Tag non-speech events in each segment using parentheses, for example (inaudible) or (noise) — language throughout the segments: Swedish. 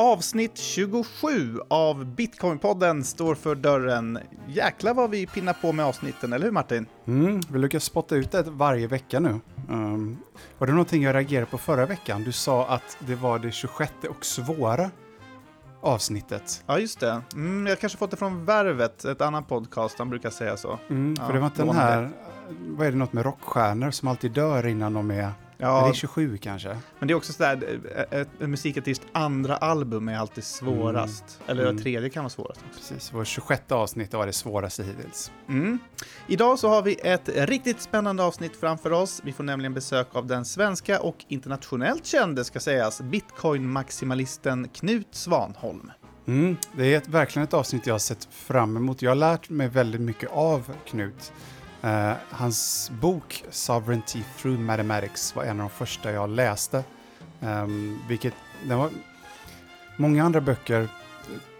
Avsnitt 27 av Bitcoinpodden står för dörren. Jäklar vad vi pinnar på med avsnitten, eller hur Martin? Mm, vi lyckas spotta ut det varje vecka nu. Um, var det någonting jag reagerade på förra veckan? Du sa att det var det 26 och svåra avsnittet. Ja, just det. Mm, jag kanske fått det från Värvet, ett annat podcast, han brukar säga så. Mm, för Ja, det var inte den här, vad är det, något med rockstjärnor som alltid dör innan de är, Ja, är det 27 kanske? men det är också sådär, eh, ett- en musikartist andra album är alltid svårast. Eller Mm. tredje kan vara svårast också. Precis, vår 26 avsnitt var det svåraste hittills. Mm. Idag så har vi ett riktigt spännande avsnitt framför oss. Vi får nämligen besök av den svenska och internationellt kände, ska sägas, bitcoin-maximalisten Knut Svanholm. Mm, det är ett, verkligen ett avsnitt jag har sett fram emot. Jag har lärt mig väldigt mycket av Knut. Eh, hans bok Sovereignty through Mathematics var en av de första jag läste. Um, vilket, den var, många andra böcker,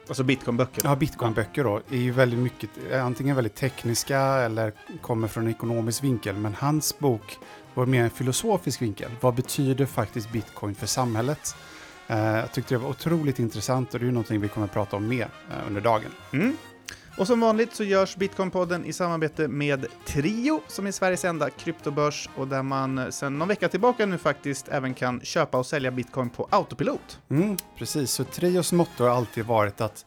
Alltså bitcoin-böcker. ja bitcoinböcker då, är ju väldigt mycket, antingen väldigt tekniska eller kommer från en ekonomisk vinkel. Men hans bok var mer en filosofisk vinkel. Vad betyder faktiskt bitcoin för samhället? Eh, jag tyckte det var otroligt intressant och det är ju någonting vi kommer att prata om mer eh, under dagen. Mm. Och som vanligt så görs Bitcoin-podden i samarbete med Trio, som är Sveriges enda kryptobörs och där man sedan någon vecka tillbaka nu faktiskt även kan köpa och sälja bitcoin på autopilot. Mm, precis, så Trios motto har alltid varit att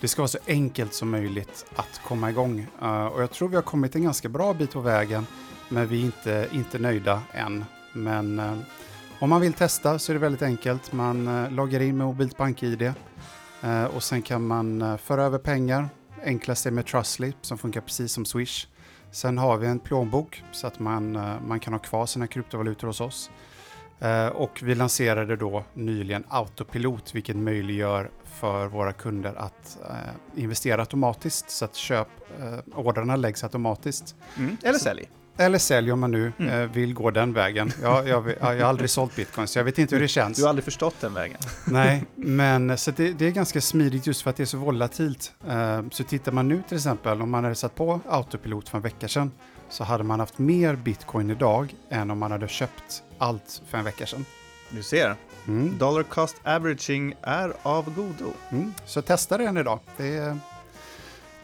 det ska vara så enkelt som möjligt att komma igång. Uh, och jag tror vi har kommit en ganska bra bit på vägen, men vi är inte, inte nöjda än. Men uh, om man vill testa så är det väldigt enkelt. Man uh, loggar in med mobilt BankID och sen kan man föra över pengar. Enklast är med Trustly som funkar precis som Swish. Sen har vi en plånbok så att man, eh, man kan ha kvar sina kryptovalutor hos oss. Eh, och vi lanserade då nyligen Autopilot, vilket möjliggör för våra kunder att eh, investera automatiskt, så att köpordrarna läggs automatiskt. Mm. Eller sälj. Eller sälj om man nu Mm. eh, vill gå den vägen. Jag, jag, jag har aldrig sålt bitcoin, så jag vet inte hur det känns. Du har aldrig förstått den vägen. Nej, (laughs) men så det, det är ganska smidigt just för att det är så volatilt. Eh, så tittar man nu till exempel, om man hade satt på autopilot för en vecka sedan, så hade man haft mer bitcoin idag än om man hade köpt allt för en vecka sedan. Du ser, Mm. dollar cost averaging är av godo. Mm. Så testa den idag. Det är,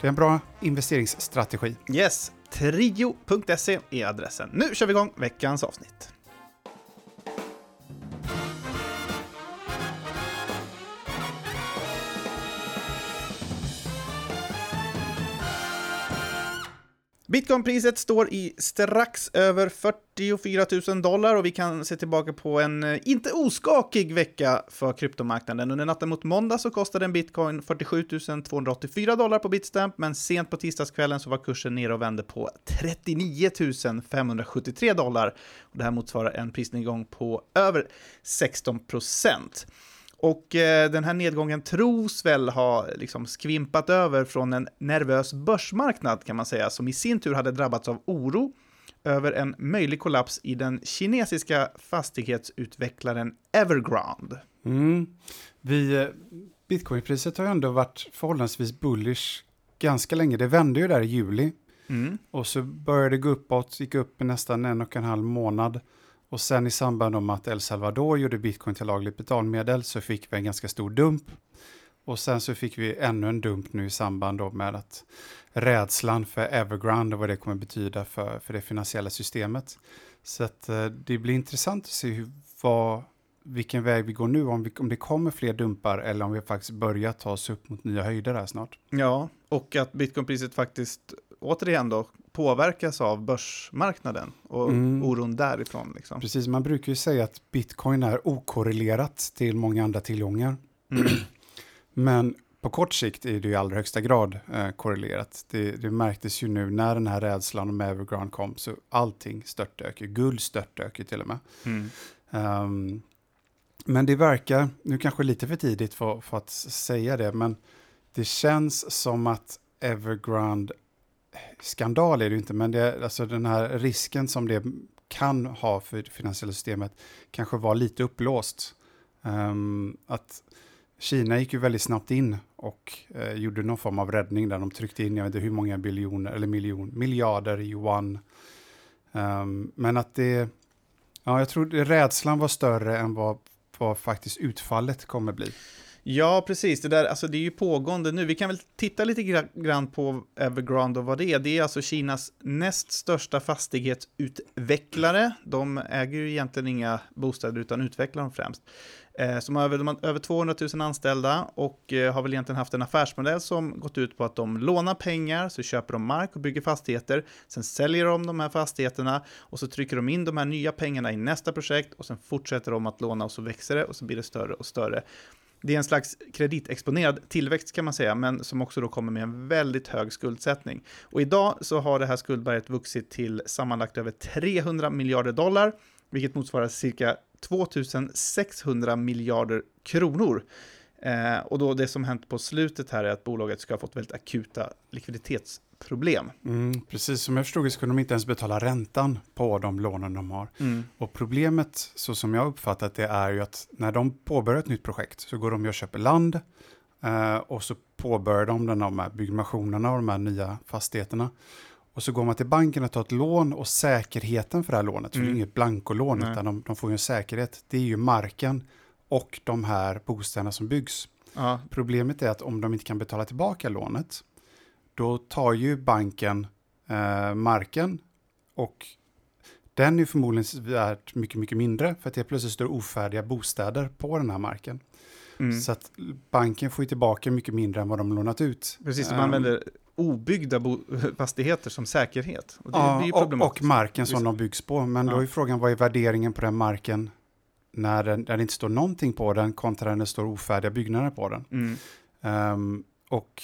det är en bra investeringsstrategi. Yes, trio.se är adressen. Nu kör vi igång veckans avsnitt. Bitcoinpriset står i strax över 44 000 dollar och vi kan se tillbaka på en eh, inte oskakig vecka för kryptomarknaden. Under natten mot måndag så kostade en bitcoin 47 284 dollar på Bitstamp, men sent på tisdagskvällen så var kursen nere och vände på 39 573 dollar. Och det här motsvarar en prisnedgång på över 16 procent. Och eh, den här nedgången tros väl ha liksom skvimpat över från en nervös börsmarknad kan man säga, som i sin tur hade drabbats av oro över en möjlig kollaps i den kinesiska fastighetsutvecklaren Evergrande. Mm. Vi, eh, Bitcoinpriset har ju ändå varit förhållandevis bullish ganska länge. Det vände ju där i juli Mm. och så började det gå uppåt, gick upp i nästan en och en halv månad. Och sen i samband med att El Salvador gjorde bitcoin till lagligt betalmedel så fick vi en ganska stor dump. Och sen så fick vi ännu en dump nu i samband då med att rädslan för Evergrande och vad det kommer betyda för, för det finansiella systemet. Så att eh, det blir intressant att se hur, vad, vilken väg vi går nu, om, vi, om det kommer fler dumpar eller om vi faktiskt börjar ta oss upp mot nya höjder här snart. Ja, och att bitcoinpriset faktiskt återigen då påverkas av börsmarknaden och Mm. oron därifrån. Liksom. Precis, man brukar ju säga att bitcoin är okorrelerat till många andra tillgångar. Mm. (clears throat) Men på kort sikt är det i allra högsta grad eh, korrelerat. Det, det märktes ju nu när den här rädslan om Evergrande kom så allting störtdök ju. Guld störtdök ju till och med. Mm. Ehm, men det verkar, nu kanske lite för tidigt för, för att säga det, men det känns som att Evergrande, skandal är det ju inte, men det, alltså den här risken som det kan ha för det finansiella systemet kanske var lite uppblåst. Um, ehm, att Kina gick ju väldigt snabbt in och uh, gjorde någon form av räddning där de tryckte in, jag vet inte hur många biljoner eller miljon, miljarder yuan. Um, men att det, ja jag tror rädslan var större än vad, vad faktiskt utfallet kommer bli. Ja, precis. Det, där, alltså, det är ju pågående nu. Vi kan väl titta lite grann på Evergrande och vad det är. Det är alltså Kinas näst största fastighetsutvecklare. De äger ju egentligen inga bostäder utan utvecklar dem främst. Eh, som har över, de har över 200 000 anställda och eh, har väl egentligen haft en affärsmodell som gått ut på att de lånar pengar, så köper de mark och bygger fastigheter, sen säljer de de här fastigheterna och så trycker de in de här nya pengarna i nästa projekt och sen fortsätter de att låna och så växer det och så blir det större och större. Det är en slags kreditexponerad tillväxt kan man säga, men som också då kommer med en väldigt hög skuldsättning. Och idag så har det här skuldberget vuxit till sammanlagt över 300 miljarder dollar, vilket motsvarar cirka 2600 miljarder kronor. Eh, och då det som hänt på slutet här är att bolaget ska ha fått väldigt akuta likviditetsproblem. Mm, precis, som jag förstod det så kunde de inte ens betala räntan på de lånen de har. Mm. Och problemet, så som jag uppfattat det, är ju att när de påbörjar ett nytt projekt så går de och köper land eh, och så påbörjar de den, de här byggnationerna och de här nya fastigheterna. Och så går man till banken och tar ett lån och säkerheten för det här lånet, för det är mm. inget blankolån, utan de, de, får ju en säkerhet, det är ju marken och de här bostäderna som byggs. Ja. Problemet är att om de inte kan betala tillbaka lånet, då tar ju banken eh, marken och den är förmodligen värt mycket, mycket mindre för att det plötsligt står ofärdiga bostäder på den här marken. Mm. Så att banken får ju tillbaka mycket mindre än vad de lånat ut. Precis, de um, använder obyggda fastigheter som säkerhet. Och, det, ja, det och, och, marken som de byggs på. Men ja. då är frågan, vad är värderingen på den marken när, den, när det inte står någonting på den kontra när det står ofärdiga byggnader på den? Mm. Um, och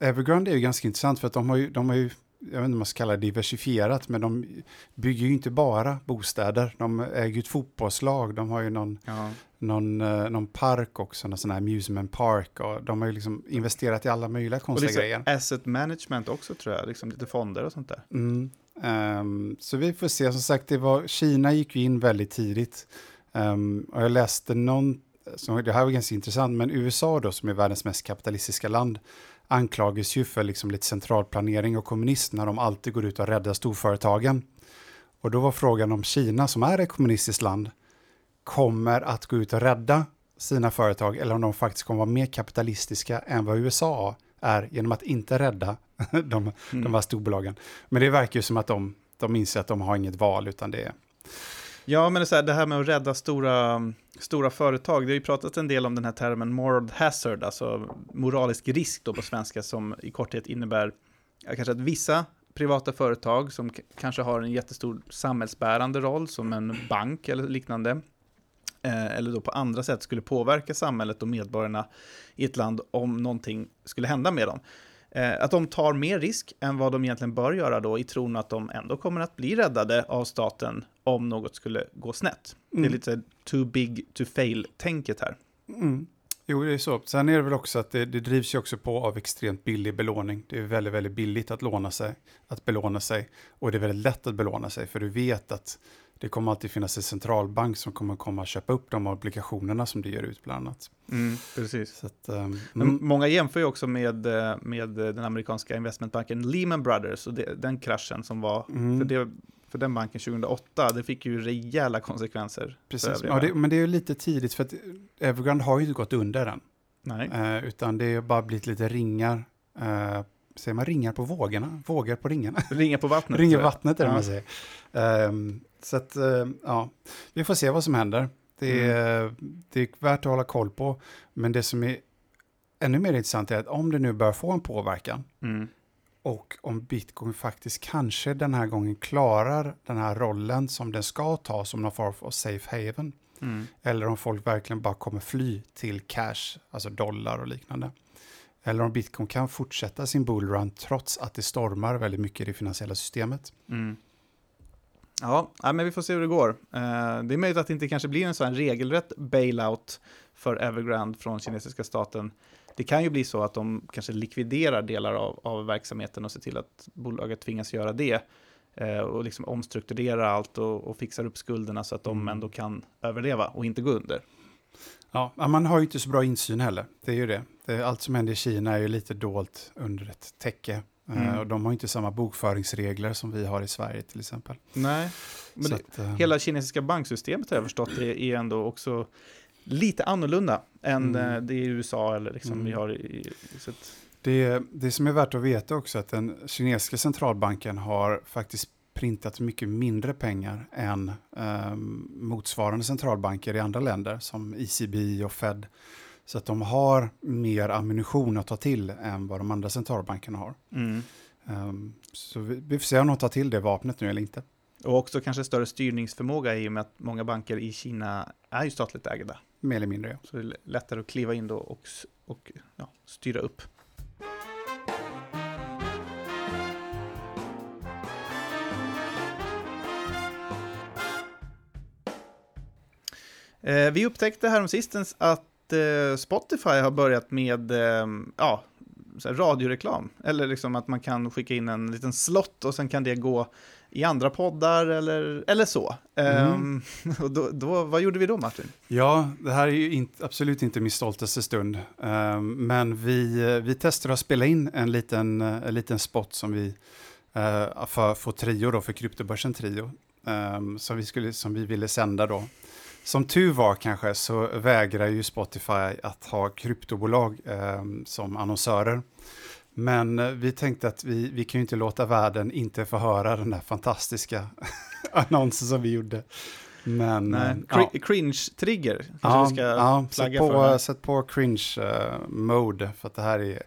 Evergrande är ju ganska intressant för att de har ju, de har ju jag vet inte om man ska kalla det diversifierat, men de bygger ju inte bara bostäder. De äger ju ett fotbollslag, de har ju någon, ja. någon, eh, någon park också, någon sån här amusement park. Och de har ju liksom investerat i alla möjliga konstiga och grejer. Asset management också tror jag, liksom lite fonder och sånt där. Mm. Um, så vi får se, som sagt, det var, Kina gick ju in väldigt tidigt. Um, och jag läste någon, som, det här var ganska intressant, men USA då som är världens mest kapitalistiska land, anklagas ju för liksom lite centralplanering och kommunism när de alltid går ut och räddar storföretagen. Och då var frågan om Kina, som är ett kommunistiskt land, kommer att gå ut och rädda sina företag eller om de faktiskt kommer vara mer kapitalistiska än vad USA är genom att inte rädda (laughs) de, mm. de här storbolagen. Men det verkar ju som att de, de inser att de har inget val utan det är Ja, men det, här, det här med att rädda stora, stora företag, det har ju pratat en del om den här termen moral hazard, alltså moralisk risk då på svenska, som i korthet innebär kanske att vissa privata företag som kanske har en jättestor samhällsbärande roll, som en bank eller liknande, eh, eller då på andra sätt skulle påverka samhället och medborgarna i ett land om någonting skulle hända med dem. Eh, att de tar mer risk än vad de egentligen bör göra då i tron att de ändå kommer att bli räddade av staten om något skulle gå snett. Mm. Det är mm. lite too big to fail-tänket här. Mm. Jo, det är så. Sen är det väl också att det, det, drivs ju också på av extremt billig belåning. Det är väldigt, väldigt billigt att låna sig, att belåna sig. Och det är väldigt lätt att belåna sig, för du vet att det kommer alltid finnas en centralbank som kommer komma och köpa upp de obligationerna som du ger ut bland annat. Mm, precis. Att, um, mm. Många jämför ju också med, eh, med den amerikanska investmentbanken Lehman Brothers och det, den kraschen som var, mm. för, det, för den banken 2008, det fick ju rejäla konsekvenser. Precis, ja, det, men det är ju lite tidigt för att Evergrande har ju inte gått under än. Nej. Uh, utan det har bara blivit lite ringar uh, säger man ringar på vågorna? Vågor på ringarna? Ringar på vattnet. (laughs) ringar på vattnet är det ja. man säger. Um, så att, uh, ja, vi får se vad som händer. Det är, mm. det är värt att hålla koll på. Men det som är ännu mer intressant är att om det nu bör få en påverkan mm. och om bitcoin faktiskt kanske den här gången klarar den här rollen som den ska ta som någon form av safe haven. Mm. Eller om folk verkligen bara kommer fly till cash, alltså dollar och liknande. Eller om bitcoin kan fortsätta sin bullrun trots att det stormar väldigt mycket i det finansiella systemet. Mm. Ja, men vi får se hur det går. Eh, det är möjligt att det inte kanske blir en sån regelrätt bailout för Evergrande från kinesiska staten. Det kan ju bli så att de kanske likviderar delar av, av verksamheten och ser till att bolaget tvingas göra det eh, och liksom omstrukturera allt och, och fixar upp skulderna så att de mm. ändå kan överleva och inte gå under. Ja, man har ju inte så bra insyn heller. Det är ju det. Allt som händer i Kina är ju lite dolt under ett täcke. Eh, mm. Och de har inte samma bokföringsregler som vi har i Sverige till exempel. Nej, men det, att, uh, hela kinesiska banksystemet har jag förstått är, är ändå också lite annorlunda än Mm. eh, det i USA eller liksom Mm. vi har i... Så att, Det, det som är värt att veta också är att den kinesiska centralbanken har faktiskt printat mycket mindre pengar än ehm, motsvarande centralbanker i andra länder som ECB och Fed. Så att de har mer ammunition att ta till än vad de andra centralbankerna har. mm. Ehm, så vi, vi får se om de tar till det vapnet nu eller inte. Och också kanske större styrningsförmåga i och med att många banker i Kina är ju statligt ägda. Mer eller mindre. ja. Så det är lättare att kliva in då och, och ja, styra upp. Eh, vi upptäckte häromsistens att eh, Spotify har börjat med eh, ja, radioreklam. Eller liksom att man kan skicka in en liten slott och sen kan det gå i andra poddar eller, eller så. Ehm, (laughs) och då, då, vad gjorde vi då Martin? Ja, det här är ju inte, absolut inte min stoltaste stund. Ehm, men vi, eh, vi testade att spela in en liten, eh, en liten spot som vi uh, för, för Trio då, för kryptobörsen Trio. ehm, som, vi skulle, som vi ville sända då. Som tur var kanske så vägrar ju Spotify att ha kryptobolag ehm, som annonsörer. Men eh, vi tänkte att vi, vi kan ju inte låta världen inte få höra den där fantastiska (laughs) annonsen som vi gjorde. Men, Nej, eh, cri- Cringe-trigger Ja, ska ja sätt, på, för. sätt på cringe eh, mode för att det här är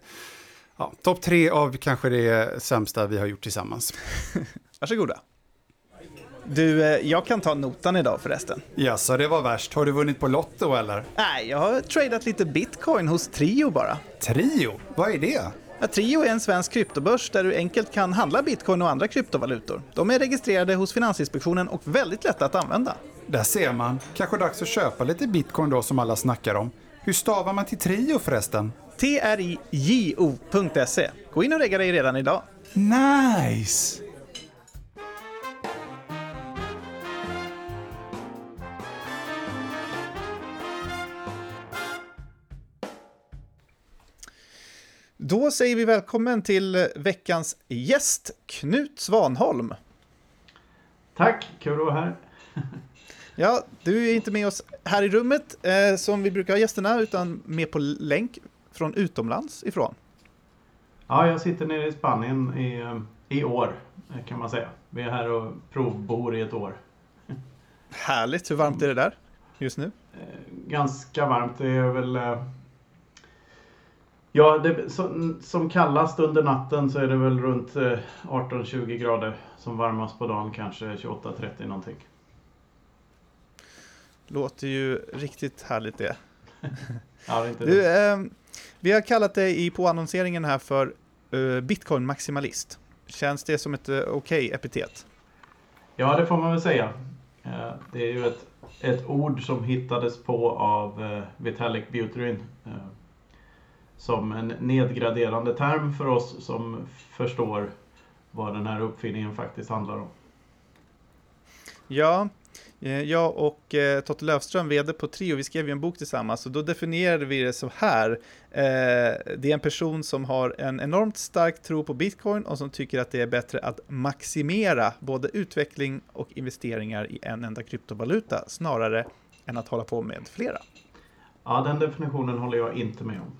ja, topp tre av kanske det sämsta vi har gjort tillsammans. (laughs) Varsågoda. Du, eh, jag kan ta notan idag förresten. Ja, så det var värst. Har du vunnit på Lotto eller? Nej, jag har tradat lite bitcoin hos Trio bara. Trio, vad är det? Ja, Trio är en svensk kryptobörs där du enkelt kan handla bitcoin och andra kryptovalutor. De är registrerade hos Finansinspektionen och väldigt lätta att använda. Där ser man. Kanske dags att köpa lite bitcoin då som alla snackar om. Hur stavar man till Trio förresten? trijo.se. Gå in och regga dig redan idag. Nice! Då säger vi välkommen till veckans gäst, Knut Svanholm. Tack, kul att vara här. Ja, du är inte med oss här i rummet eh, som vi brukar ha gästerna, utan med på länk från utomlands ifrån. Ja, jag sitter nere i Spanien i, eh, i år eh, kan man säga. Vi är här och provbor i ett år. Härligt, hur varmt är det där just nu? Eh, Ganska varmt, det är väl... eh, Ja, det, som, som kallast under natten så är det väl runt eh, 18-20 grader. Som varmast på dagen kanske 28-30 någonting. Låter ju riktigt härligt det. (laughs) Ja, det Du, eh, vi har kallat dig i påannonseringen här för eh, Bitcoin maximalist. Känns det som ett eh, okej epitet? Ja, det får man väl säga. Eh, Det är ju ett, ett ord som hittades på av eh, Vitalik Buterin. Som en nedgraderande term för oss som förstår vad den här uppfinningen faktiskt handlar om. Ja, eh, jag och eh, Totte Löfström, vd på Trio, vi skrev ju en bok tillsammans och då definierade vi det så här. Eh, det är en person som har en enormt stark tro på bitcoin och som tycker att det är bättre att maximera både utveckling och investeringar i en enda kryptovaluta snarare än att hålla på med flera. Ja, den definitionen håller jag inte med om.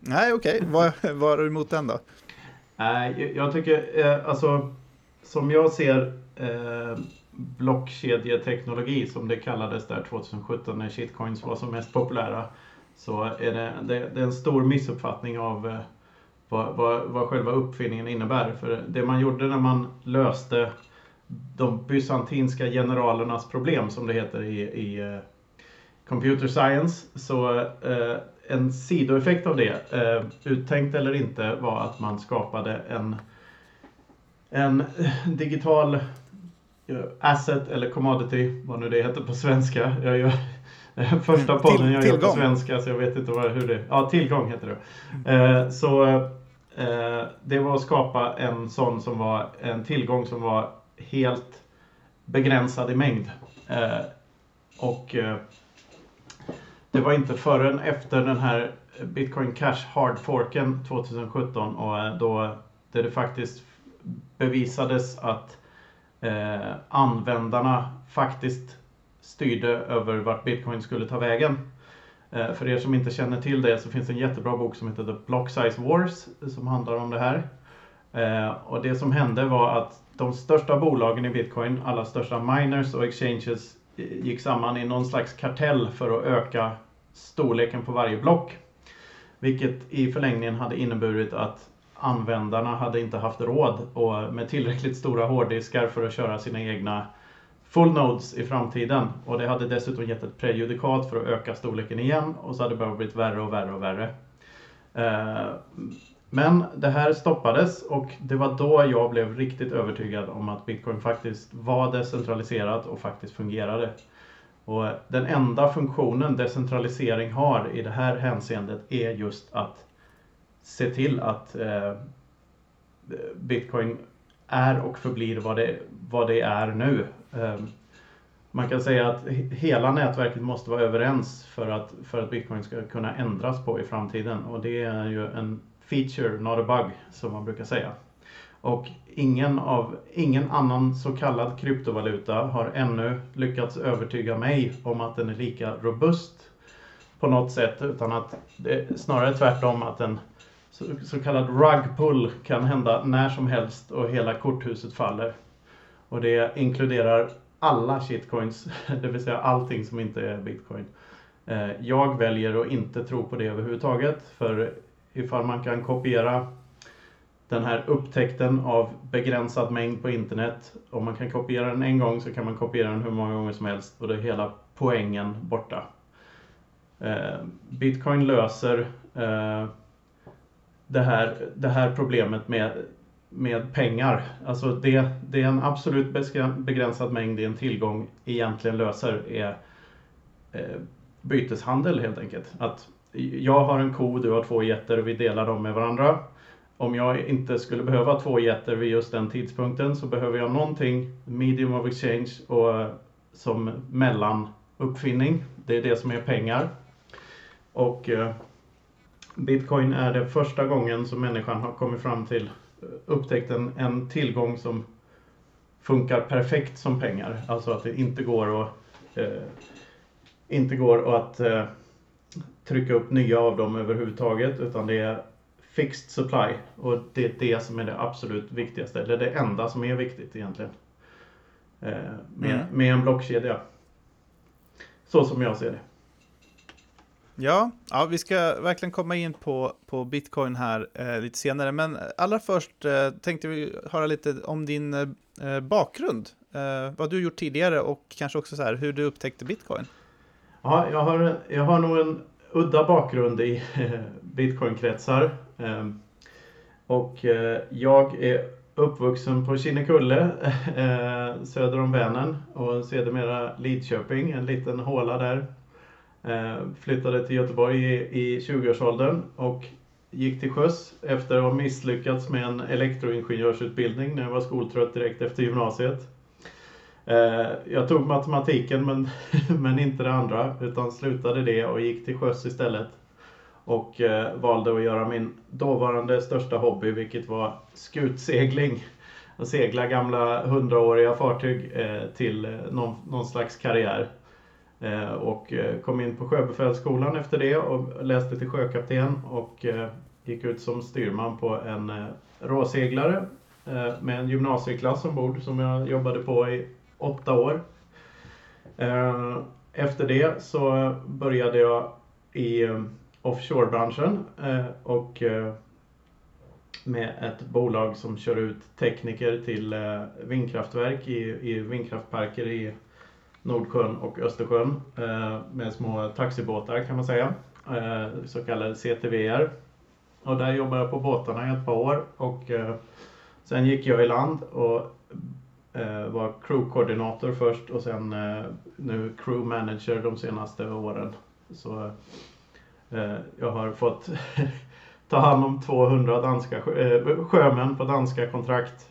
Nej, okej, vad, vad är du emot den då? Nej, jag- tycker eh, alltså som jag ser eh, blockkedjeteknologi som det kallades där 2017 när shitcoins var som mest populära. Så är det, det, det är en stor missuppfattning av eh, vad, vad, vad själva uppfinningen innebär. För det man gjorde när man löste de bysantinska generalernas problem som det heter i, i eh, computer science. Så eh, en sidoeffekt av det, eh, uttänkt eller inte, var att man skapade en, en digital eh, asset eller commodity, vad nu det heter på svenska. Jag gör, första Mm, podden till- jag gör på tillgång. svenska så jag vet inte vad, hur det Ja, tillgång heter det. Eh, så eh, det var att skapa en sån som var en tillgång som var helt begränsad i mängd. Eh, och eh, det var inte förrän efter den här Bitcoin Cash Hard Forken 2017 och eh, då där det faktiskt bevisades att eh, användarna faktiskt styrde över vart bitcoin skulle ta vägen. Eh, för er som inte känner till det så finns det en jättebra bok som heter The Block Size Wars som handlar om det här. Eh, och det som hände var att de största bolagen i bitcoin, alla största miners och exchanges eh, gick samman i någon slags kartell för att öka storleken på varje block. Vilket i förlängningen hade inneburit att användarna hade inte haft råd och med tillräckligt stora hårddiskar för att köra sina egna full nodes i framtiden. Och det hade dessutom gett ett prejudikat för att öka storleken igen och så hade det bara blivit värre och värre och värre. Eh, men det här stoppades och det var då jag blev riktigt övertygad om att bitcoin faktiskt var decentraliserat och faktiskt fungerade. Och den enda funktionen decentralisering har i det här hänseendet är just att se till att eh, bitcoin är och förblir vad det, vad det är nu. Eh, man kan säga att hela nätverket måste vara överens för att, för att bitcoin ska kunna ändras på i framtiden och det är ju en feature, not a bug, som man brukar säga. Och ingen, av, ingen annan så kallad kryptovaluta har ännu lyckats övertyga mig om att den är lika robust på något sätt, utan att det är snarare tvärtom att en så, så kallad rug pull kan hända när som helst och hela korthuset faller. Och det inkluderar alla shitcoins, (laughs) det vill säga allting som inte är bitcoin. Eh, jag väljer att inte tro på det överhuvudtaget, för ifall man kan kopiera den här upptäckten av begränsad mängd på internet. Om man kan kopiera den en gång så kan man kopiera den hur många gånger som helst och då är hela poängen borta. Eh, Bitcoin löser eh, det, här, det här problemet med, med pengar. Alltså det, det är en absolut begränsad mängd i en tillgång egentligen löser är eh, byteshandel helt enkelt. Att jag har en ko, du har två getter och vi delar dem med varandra. Om jag inte skulle behöva två getter vid just den tidpunkten så behöver jag någonting, medium of exchange och eh, som mellanuppfinning. Det är det som är pengar. Och eh, Bitcoin är det första gången som människan har kommit fram till eh, upptäckt en, en tillgång som funkar perfekt som pengar. Alltså att det inte går att eh, inte går att eh, trycka upp nya av dem överhuvudtaget utan det är fixed supply och det är det som är det absolut viktigaste, eller det enda som är viktigt egentligen. Eh, med, mm. med en blockkedja. Så som jag ser det. Ja, ja, vi ska verkligen komma in på, på bitcoin här eh, lite senare, men allra först eh, tänkte vi höra lite om din eh, bakgrund, eh, vad du gjort tidigare och kanske också så här, hur du upptäckte bitcoin. Ja, jag har, jag har nog en udda bakgrund i eh, bitcoinkretsar. Ehm, och eh, jag är uppvuxen på Kinnekulle (laughs) eh, söder om Vänern och sedermera Lidköping, en liten håla där. Ehm, flyttade till Göteborg i 20-årsåldern och gick till sjöss efter att ha misslyckats med en elektroingenjörsutbildning när jag var skoltrött direkt efter gymnasiet. Eh, jag tog matematiken men, (laughs) men inte det andra utan slutade det och gick till sjöss istället och eh, valde att göra min dåvarande största hobby, vilket var skutsegling. (laughs) Att segla gamla hundraåriga fartyg eh, till någon, någon, slags karriär. Och kom in på sjöbefälsskolan efter det och läste till sjökapten och gick ut som styrman på en råseglare med en gymnasieklass ombord som jag jobbade på i åtta år. Eh, efter det så började jag i eh, offshorebranschen eh, och eh, med ett bolag som kör ut tekniker till vindkraftverk i vindkraftparker i Nordsjön och Östersjön med små taxibåtar kan man säga. Så kallade CTVR. Och där jobbade jag på båtarna i ett par år och sen gick jag i land och Eh, var crewkoordinator först och sen eh, nu crew manager de senaste åren. Så Eh, jag har fått (laughs) ta hand om 200 danska eh, sjömän på danska kontrakt.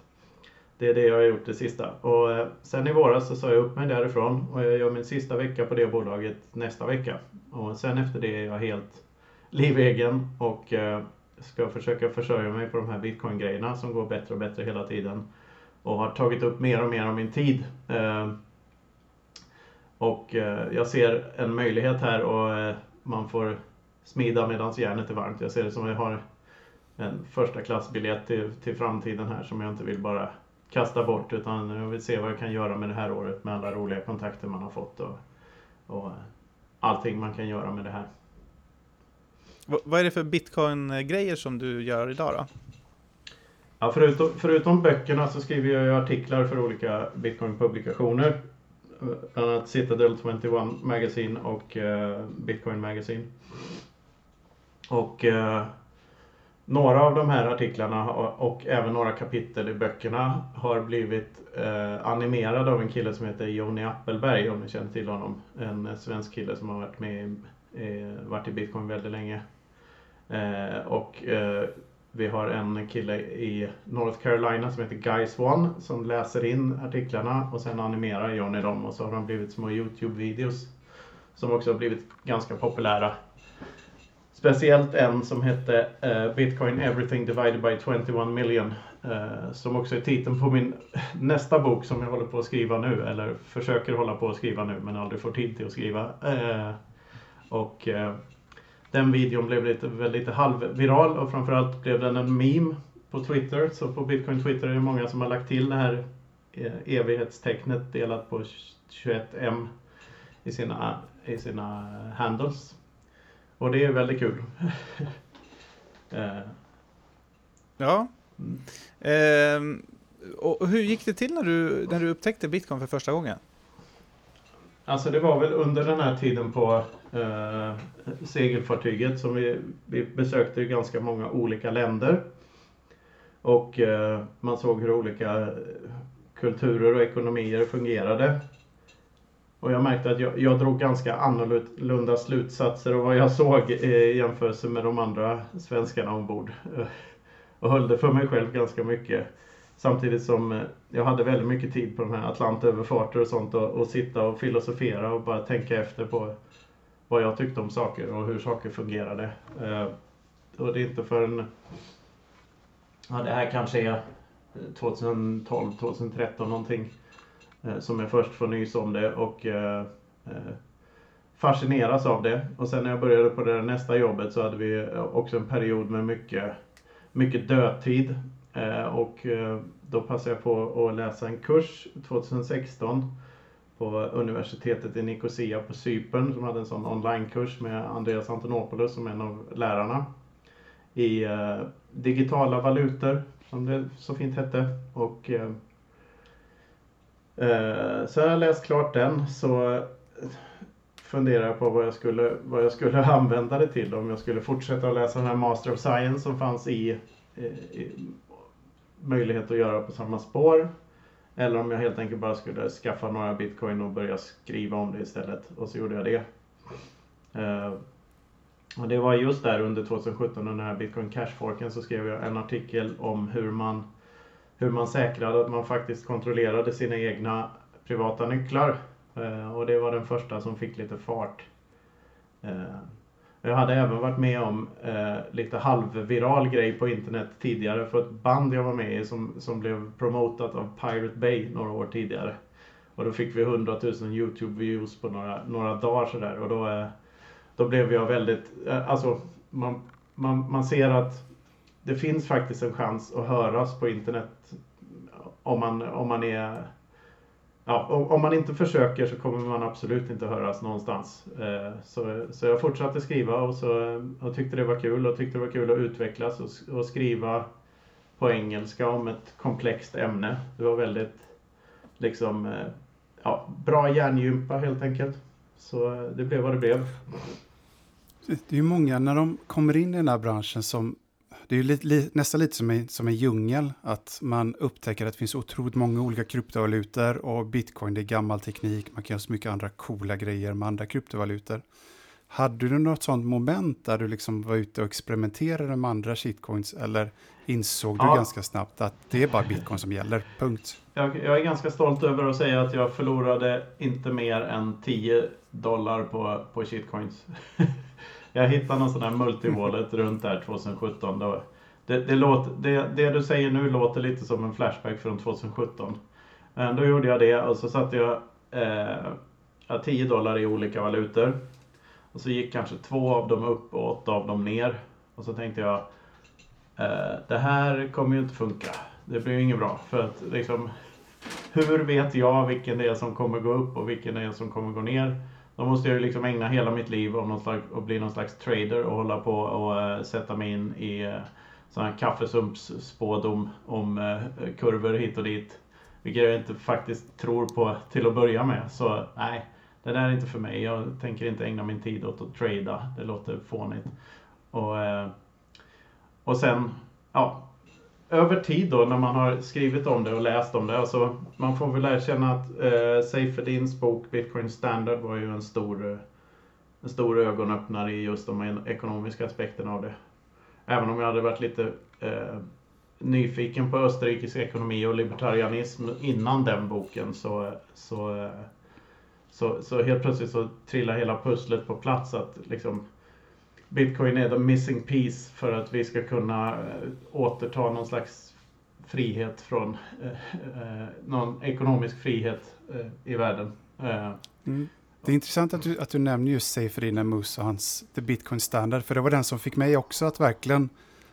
Det är det jag har gjort det sista. Och eh, sen i våras så sa jag upp mig därifrån och jag gör min sista vecka på det bolaget nästa vecka. Och sen efter det är jag helt livegen och eh, ska försöka försörja mig på de här bitcoin-grejerna som går bättre och bättre hela tiden. Och har tagit upp mer och mer av min tid. Eh, och eh, jag ser en möjlighet här och eh, man får smida medan järnet är varmt. Jag ser det som att jag har en första klassbiljett till, till framtiden här som jag inte vill bara kasta bort utan jag vill se vad jag kan göra med det här året med alla roliga kontakter man har fått och, och allting man kan göra med det här. V vad är det för bitcoin-grejer som du gör idag då? Ja, förutom, förutom böckerna så skriver jag ju artiklar för olika bitcoin-publikationer. Bland annat Citadel 21 Magazine och eh, Bitcoin Magazine. Och eh, några av de här artiklarna och även några kapitel i böckerna har blivit eh, animerade av en kille som heter Jonny Appelberg om ni känner till honom. En eh, svensk kille som har varit med i, eh, varit i Bitcoin väldigt länge. Eh, och vi har en kille i North Carolina som heter Guy Swan som läser in artiklarna och sen animerar Johnny dem och så har de blivit små Youtube-videos som också har blivit ganska populära. Speciellt en som hette uh, Bitcoin Everything Divided by 21 Million uh, som också är titeln på min (laughs) nästa bok som jag håller på att skriva nu eller försöker hålla på att skriva nu men aldrig får tid till att skriva. Uh, och den videon blev lite, lite halvviral och framförallt blev den en meme på Twitter. Så på Bitcoin Twitter är det många som har lagt till det här eh, evighetstecknet delat på 21M i sina, i sina handles. Och det är väldigt kul. (laughs) Eh. ja. Mm. Eh, och hur gick det till när du, när du upptäckte Bitcoin för första gången? Alltså det var väl under den här tiden på eh, segelfartyget som vi, vi besökte ganska många olika länder. Och eh, man såg hur olika kulturer och ekonomier fungerade. Och jag märkte att jag, jag drog ganska annorlunda slutsatser av vad jag såg i jämförelse med de andra svenskarna ombord. (laughs) Och höll det för mig själv ganska mycket. Samtidigt som eh, jag hade väldigt mycket tid på de här Atlantöverfarter och sånt och, och sitta och filosofera och bara tänka efter på vad jag tyckte om saker och hur saker fungerade. Eh, och det är inte förrän, ja det här kanske är eh, 2012, 2013 någonting, eh, som jag först får nys om det och eh, eh fascineras av det. Och sen när jag började på det nästa jobbet så hade vi också en period med mycket, mycket dödtid. Eh, och eh, då passade jag på att läsa en kurs 2016 på universitetet i Nicosia på Cypern som hade en sån onlinekurs med Andreas Antonopoulos som en av lärarna i eh, digitala valutor som det så fint hette. Och eh, eh, jag läst klart den så funderar jag på vad jag, skulle, vad jag skulle (laughs) använda det till. Om jag skulle fortsätta att läsa den här Master of Science som fanns i, i möjlighet att göra på samma spår. Eller om jag helt enkelt bara skulle skaffa några bitcoin och börja skriva om det istället. Och så gjorde jag det. Uh, och det var just där under 2017 under den här bitcoin cash-forken så skrev jag en artikel om hur man hur man säkrade att man faktiskt kontrollerade sina egna privata nycklar. Uh, och det var den första som fick lite fart. Eh, jag hade även varit med om eh, lite halvviral grej på internet tidigare för ett band jag var med i som, som blev promotat av Pirate Bay några år tidigare. Och då fick vi 100 000 Youtube-views på några, några dagar sådär och då, eh, då blev jag väldigt, eh, alltså man, man, man ser att det finns faktiskt en chans att höras på internet om man, om man är ja, om man inte försöker så kommer man absolut inte höras någonstans. Eh, så, så jag fortsatte skriva och, så, och tyckte det var kul och tyckte det var kul att utvecklas och, och skriva på engelska om ett komplext ämne. Det var väldigt liksom eh, ja, bra hjärngympa helt enkelt. Så det blev vad det blev. Det är ju många när de kommer in i den här branschen som det är li, li, nästan lite som en, som en djungel, att man upptäcker att det finns otroligt många olika kryptovalutor och bitcoin det är gammal teknik, man kan göra så mycket andra coola grejer med andra kryptovalutor. Hade du något sånt moment där du liksom var ute och experimenterade med andra shitcoins eller insåg ja. du ganska snabbt att det är bara bitcoin som gäller, punkt? Jag, jag, är ganska stolt över att säga att jag förlorade inte mer än 10 dollar på, på shitcoins. (laughs) Jag hittade någon sån här multiwallet runt där 2017. Då. Det, det, låter, det, det, du säger nu låter lite som en flashback från 2017. Då gjorde jag det och så satte jag eh, 10 dollar i olika valutor. Och så gick kanske två av dem upp och åtta av dem ner. Och så tänkte jag, eh, det här kommer ju inte funka. Det blir ju inget bra. För att liksom, hur vet jag vilken det är som kommer gå upp och vilken det är som kommer gå ner? Då måste jag ju liksom ägna hela mitt liv åt någon slags, och bli någon slags trader och hålla på och uh, sätta mig in i uh, här kaffesumpsspådom om uh, kurvor hit och dit. Vilket jag inte faktiskt tror på till att börja med. Så nej, det där är inte för mig. Jag tänker inte ägna min tid åt att trada. Det låter fånigt. Och, uh, och sen, ja, över tid då när man har skrivit om det och läst om det. Alltså, man får väl erkänna att eh, Seyfedins bok Bitcoin Standard var ju en stor, en stor ögonöppnare i just de ekonomiska aspekterna av det. Även om jag hade varit lite eh, nyfiken på österrikisk ekonomi och libertarianism innan den boken så, så, eh, så, så helt plötsligt så trillar hela pusslet på plats att liksom Bitcoin är the missing piece för att vi ska kunna eh, återta någon slags frihet från eh, eh, någon ekonomisk frihet eh, i världen. Eh, mm. Det är intressant att du, att du nämner just Seyfried Mus och hans The Bitcoin Standard, för det var den som fick mig också att verkligen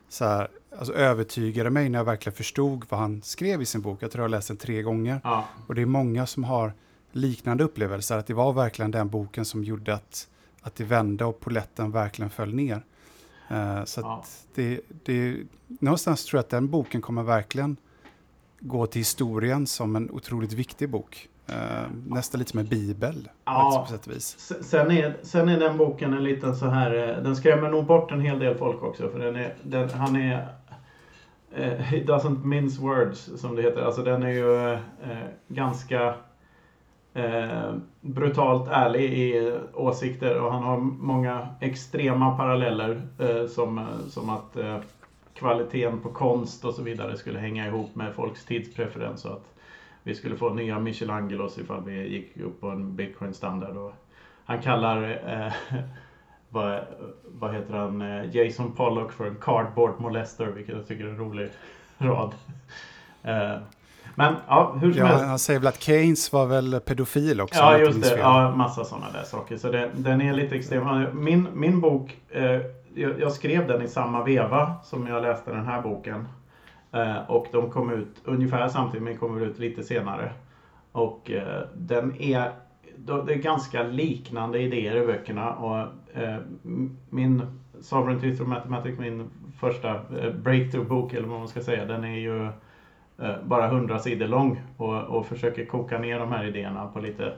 så här, alltså övertygade mig när jag verkligen förstod vad han skrev i sin bok. Jag tror jag har läst den tre gånger. ja. Och det är många som har liknande upplevelser, att det var verkligen den boken som gjorde att att det vände och poletten verkligen föll ner. Uh, så Ja. det, det, någonstans tror jag att den boken kommer verkligen gå till historien som en otroligt viktig bok. Uh, nästan lite som en bibel Ja. på sätt och vis. Sen är, sen är den boken en liten så här, eh, den skrämmer nog bort en hel del folk också för den är, den, han är eh, (laughs) He doesn't mince words som det heter. Alltså den är ju eh, ganska eh, brutalt ärlig i åsikter och han har många extrema paralleller eh, som, eh, som att eh, kvaliteten på konst och så vidare skulle hänga ihop med folks tidspreferens och att vi skulle få nya Michelangelos ifall vi gick upp på en bitcoin-standard. Han kallar, eh, (laughs) vad, vad heter han, eh, Jason Pollock för en cardboard molester, vilket jag tycker är en rolig (laughs) rad. Eh, men ja, hur som Ja, helst. han säger väl att Keynes var väl pedofil också? Ja, just det. Ja, massa sådana där saker. Så det, den är lite extrem. Min, min bok, eh, jag, jag skrev den i samma veva som jag läste den här boken. Eh, och de kom ut ungefär samtidigt, men kommer ut lite senare. Och eh, den är, det är ganska liknande idéer i böckerna. Och eh, min Sovereignty through Mathematics, min första eh, breakthrough-bok, eller vad man ska säga, den är ju bara 100 sidor lång och, och försöker koka ner de här idéerna på lite,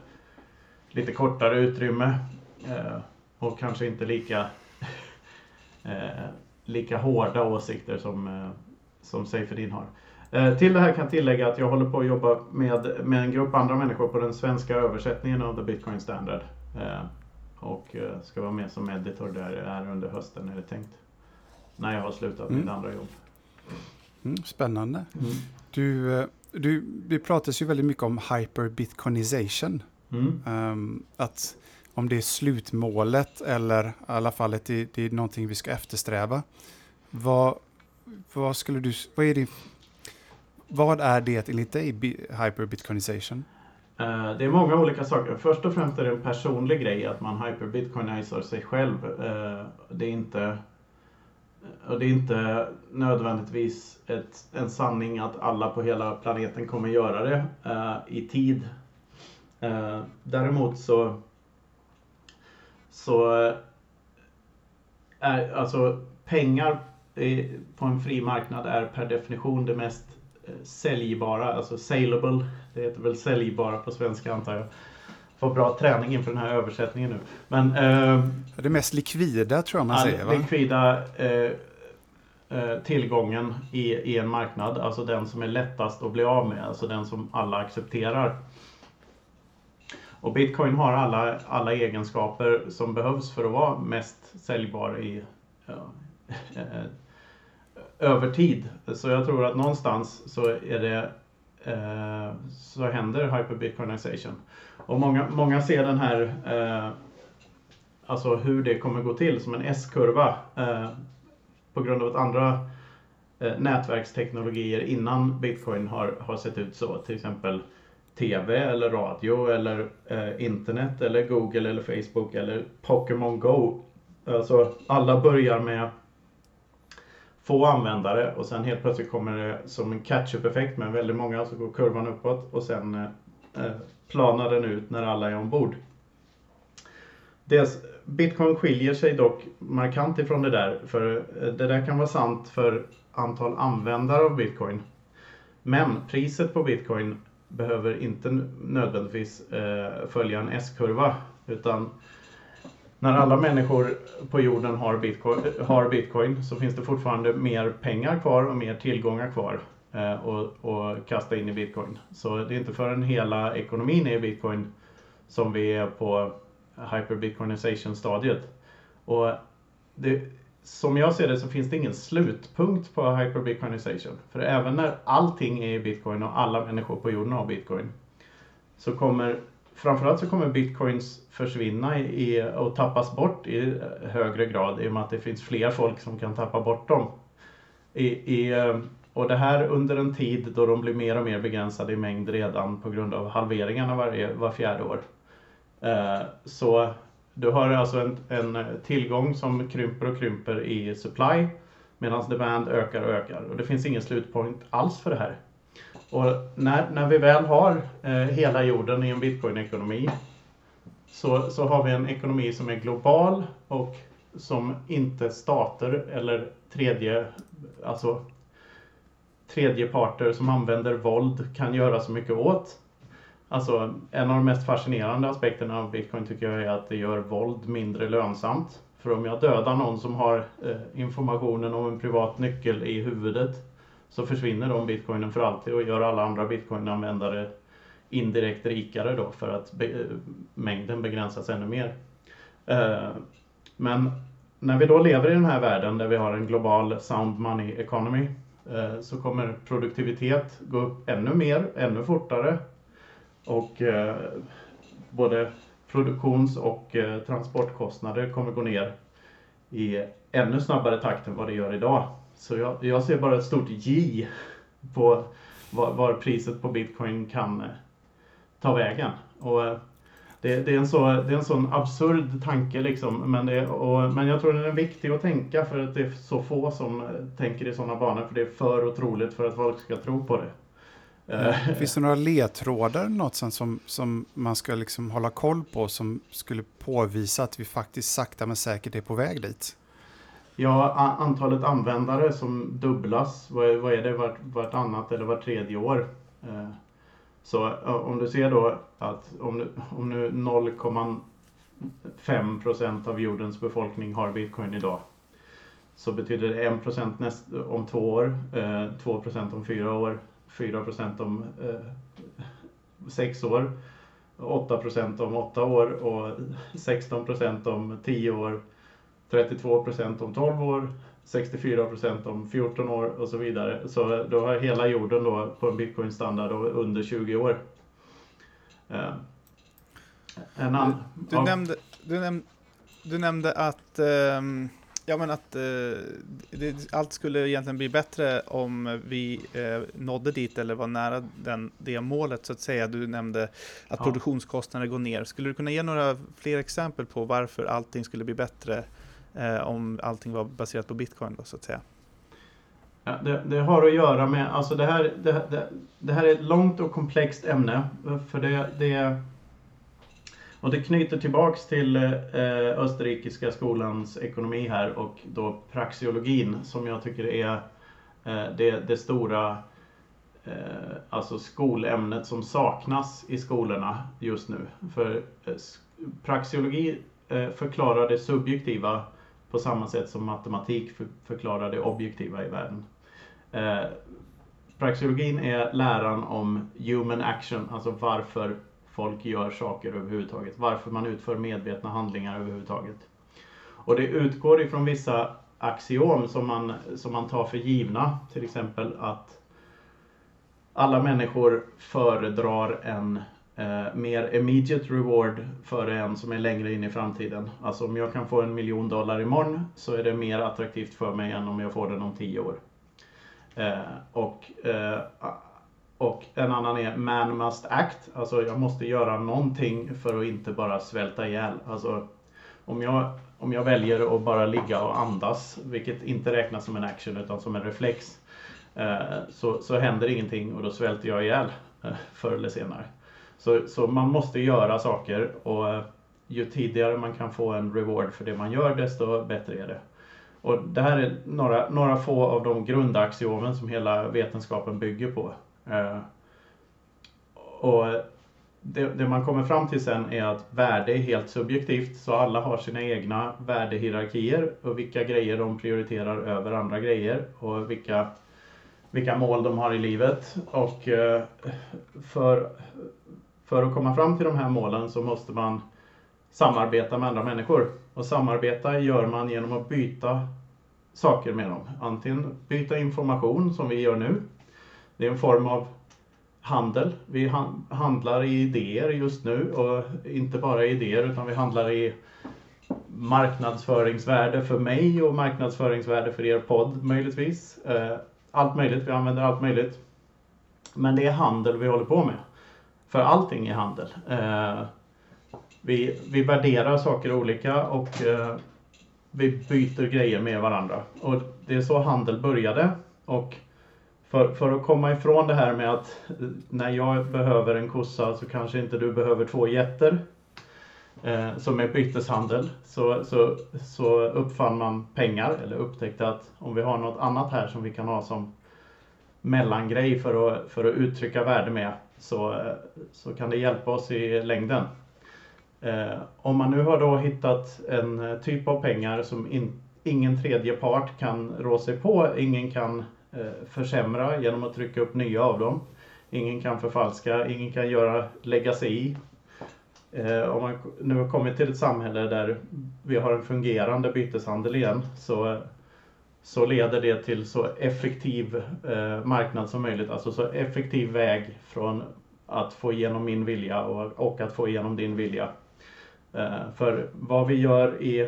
lite kortare utrymme. Eh, och kanske inte lika, (laughs) eh, lika hårda åsikter som, eh, som Seifedin har. Eh, till det här kan jag tillägga att jag håller på att jobba med, med en grupp andra människor på den svenska översättningen av The Bitcoin Standard. Eh, och eh, ska vara med som editor där här under hösten är det tänkt. När jag har slutat Mm. mitt andra jobb. Mm, spännande. Du, eh, du, det pratas ju väldigt mycket om hyperbitcoinization. Mm. Ehm, att om det är slutmålet eller i alla fall att det, det är någonting vi ska eftersträva. Vad, vad skulle du, vad är det, vad är det enligt dig bi- hyperbitcoinization? Eh, Det är många olika saker. Först och främst är det en personlig grej att man hyperbitcoinizar sig själv. Eh, Det är inte, och det är inte nödvändigtvis ett, en sanning att alla på hela planeten kommer göra det eh, i tid. Eh, Däremot så, så eh, är alltså pengar i- på en fri marknad är per definition det mest eh, säljbara, alltså saleable. Det heter väl säljbara på svenska antar jag. Får bra träning inför den här översättningen nu. Men eh, Det mest likvida tror jag man all säger va? likvida eh, eh, tillgången i, i en marknad, alltså den som är lättast att bli av med, alltså den som alla accepterar. Och Bitcoin har alla, alla egenskaper som behövs för att vara mest säljbar i ja, eh, över tid. Så jag tror att någonstans så är det eh, så händer hyperbitcoinization. Och många, många ser den här eh, alltså hur det kommer gå till som en S-kurva eh, på grund av att andra eh, nätverksteknologier innan bitcoin har, har sett ut så. Till exempel TV eller radio eller eh, internet eller Google eller Facebook eller Pokémon Go. Alltså alla börjar med få användare och sen helt plötsligt kommer det som en catch-up-effekt med väldigt många så går kurvan uppåt och sen eh, Eh, planar den ut när alla är ombord. Dels, Bitcoin skiljer sig dock markant ifrån det där för eh, det där kan vara sant för antal användare av Bitcoin. Men priset på Bitcoin behöver inte nödvändigtvis eh, följa en S-kurva utan när alla människor på jorden har bitcoin, har bitcoin så finns det fortfarande mer pengar kvar och mer tillgångar kvar Eh, och, och kasta in i bitcoin. Så det är inte förrän hela ekonomin är i bitcoin som vi är på hyperbitcoinization stadiet. Och det, som jag ser det så finns det ingen slutpunkt på hyperbitcoinization. För även när allting är i bitcoin och alla människor på jorden har bitcoin så kommer framförallt så kommer bitcoins försvinna i, och tappas bort i högre grad i och med att det finns fler folk som kan tappa bort dem. I, i, eh, och det här under en tid då de blir mer och mer begränsade i mängd redan på grund av halveringarna varje, var fjärde år. Eh, så du har alltså en, en tillgång som krymper och krymper i supply medan demand ökar och ökar. Och det finns ingen slutpunkt alls för det här. Och när, när vi väl har eh, hela jorden i en bitcoin-ekonomi så, så har vi en ekonomi som är global och som inte stater eller tredje, alltså tredje parter som använder våld kan göra så mycket åt. Alltså en av de mest fascinerande aspekterna av bitcoin tycker jag är att det gör våld mindre lönsamt. För om jag dödar någon som har eh, informationen om en privat nyckel i huvudet så försvinner de bitcoinen för alltid och gör alla andra bitcoinanvändare indirekt rikare då för att be eh, mängden begränsas ännu mer. Eh, men när vi då lever i den här världen där vi har en global sound money economy Eh, så kommer produktivitet gå upp ännu mer, ännu fortare och eh, både produktions och eh, transportkostnader kommer gå ner i ännu snabbare takt än vad det gör idag. Så jag, jag ser bara ett stort J på var, var priset på bitcoin kan ta vägen. Och det, det, är en så, det är en sån absurd tanke liksom. Men, det, och, men jag tror den är viktig att tänka för att det är så få som eh, tänker i sådana banor. För det är för otroligt för att folk ska tro på det. Mm. Finns det några ledtrådar något som, som man ska liksom hålla koll på som skulle påvisa att vi faktiskt sakta men säkert är på väg dit? Ja, antalet användare som dubblas, vad är, vad är det, vart, vartannat eller vart tredje år? Så om du ser då att om, om nu 0,5 procent av jordens befolkning har bitcoin idag så betyder det 1 procent om två år, 2 eh, procent om fyra år, 4 procent om eh, sex år, 8 procent om åtta år och 16 procent om tio år 32 procent om 12 år, 64 procent om 14 år och så vidare. Så då har hela jorden då på en bitcoin-standard under 20 år. Uh, en an, du, du, nämnde, du, näm, du nämnde att, um, ja, men att uh, det, allt skulle egentligen bli bättre om vi uh, nådde dit eller var nära den, det målet så att säga. Du nämnde att ja. produktionskostnader går ner. Skulle du kunna ge några fler exempel på varför allting skulle bli bättre eh, om allting var baserat på bitcoin då, så att säga. Ja, det, det, har att göra med, alltså det här, det, det, det, här är ett långt och komplext ämne. För det, det, och det knyter tillbaks till eh, österrikiska skolans ekonomi här och då praxeologin som jag tycker är eh, det, det stora eh, alltså skolämnet som saknas i skolorna just nu. För eh, praxeologi eh, förklarar det subjektiva på samma sätt som matematik för, förklarar det objektiva i världen. Eh, praxeologin är läran om human action, alltså varför folk gör saker överhuvudtaget. Varför man utför medvetna handlingar överhuvudtaget. Och det utgår ifrån vissa axiom som man, som man tar för givna. Till exempel att alla människor föredrar en eh, mer immediate reward för en som är längre in i framtiden. Alltså om jag kan få en miljon dollar imorgon så är det mer attraktivt för mig än om jag får den om tio år. Eh, och eh, och en annan är Man must act. Alltså jag måste göra någonting för att inte bara svälta ihjäl. Alltså om jag, om jag väljer att bara ligga och andas, vilket inte räknas som en action utan som en reflex, eh, så, så händer ingenting och då svälter jag ihjäl eh, förr eller senare. Så, så man måste göra saker och eh, ju tidigare man kan få en reward för det man gör desto bättre är det. Och det här är några, några få av de grundaxiomen som hela vetenskapen bygger på. Eh, och det, det, man kommer fram till sen är att värde är helt subjektivt så alla har sina egna värdehierarkier och vilka grejer de prioriterar över andra grejer och vilka, vilka mål de har i livet. Och eh, för, för att komma fram till de här målen så måste man samarbeta med andra människor. Och samarbeta gör man genom att byta saker med dem. Antingen byta information som vi gör nu. Det är en form av handel. Vi handlar i idéer just nu och inte bara idéer utan vi handlar i marknadsföringsvärde för mig och marknadsföringsvärde för er podd möjligtvis. Eh, allt möjligt, vi använder allt möjligt. Men det är handel vi håller på med. För allting är handel. Eh, vi, vi värderar saker olika och eh, vi byter grejer med varandra. Och det är så handel började. Och för, för att komma ifrån det här med att eh, när jag behöver en kossa så kanske inte du behöver två getter. Eh, som är byteshandel. Så, så, så uppfann man pengar eller upptäckte att om vi har något annat här som vi kan ha som mellangrej för att, för att uttrycka värde med så, så kan det hjälpa oss i längden. Eh, om man nu har då hittat en typ av pengar som in, ingen tredje part kan rå sig på, ingen kan eh, försämra genom att trycka upp nya av dem. Ingen kan förfalska, ingen kan göra, lägga sig i. Eh, om man nu har kommit till ett samhälle där vi har en fungerande byteshandel igen så, så leder det till så effektiv eh, marknad som möjligt, alltså så effektiv väg från att få igenom min vilja och, och att få igenom din vilja. Eh, för vad vi gör i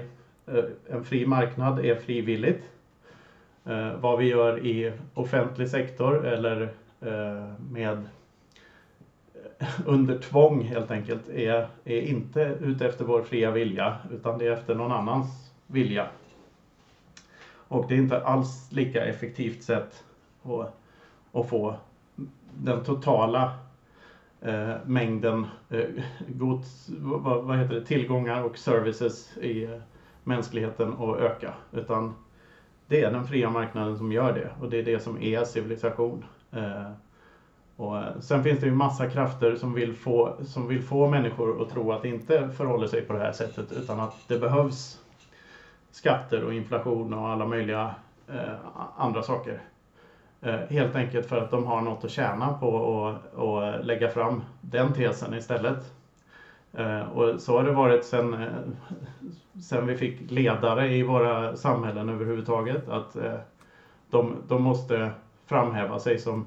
eh, en fri marknad är frivilligt. Eh, vad vi gör i offentlig sektor eller eh, med eh, (laughs) under tvång helt enkelt är, är inte ute efter vår fria vilja utan det är efter någon annans vilja. Och det är inte alls lika effektivt sätt att, att få den totala eh, mängden eh, gods, vad, vad, heter det, tillgångar och services i eh, mänskligheten att öka. Utan det är den fria marknaden som gör det och det är det som är civilisation. Eh, och eh, sen finns det ju massa krafter som vill, få, som vill få människor att tro att det inte förhåller sig på det här sättet utan att det behövs skatter och inflation och alla möjliga eh, andra saker. Eh, helt enkelt för att de har något att tjäna på att lägga fram den tesen istället. Eh, och så har det varit sen, eh, sen vi fick ledare i våra samhällen överhuvudtaget. Att eh, de, de måste framhäva sig som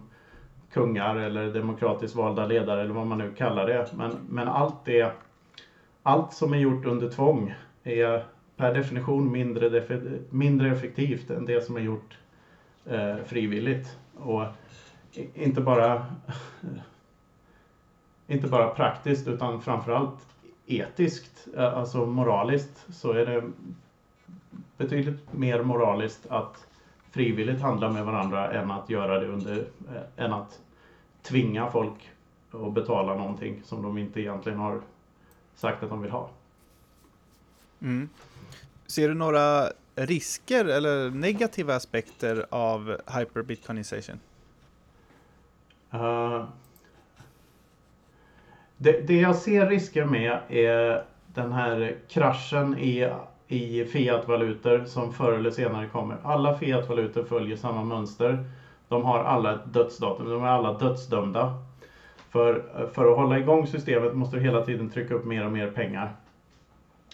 kungar eller demokratiskt valda ledare eller vad man nu kallar det. Men, men allt, det, allt som är gjort under tvång är per definition mindre, mindre effektivt än det som är gjort eh, frivilligt. Och inte bara, (laughs) inte bara praktiskt utan framförallt etiskt, eh, alltså moraliskt, så är det betydligt mer moraliskt att frivilligt handla med varandra än att göra det under, eh, än att tvinga folk att betala någonting som de inte egentligen har sagt att de vill ha. Mm. Ser du några risker eller negativa aspekter av hyperbitcoinization? Uh, det, det, jag ser risker med är den här kraschen i, i fiatvalutor som förr eller senare kommer. Alla fiatvalutor följer samma mönster. De har alla ett dödsdatum, de är alla dödsdömda. För, för att hålla igång systemet måste du hela tiden trycka upp mer och mer pengar.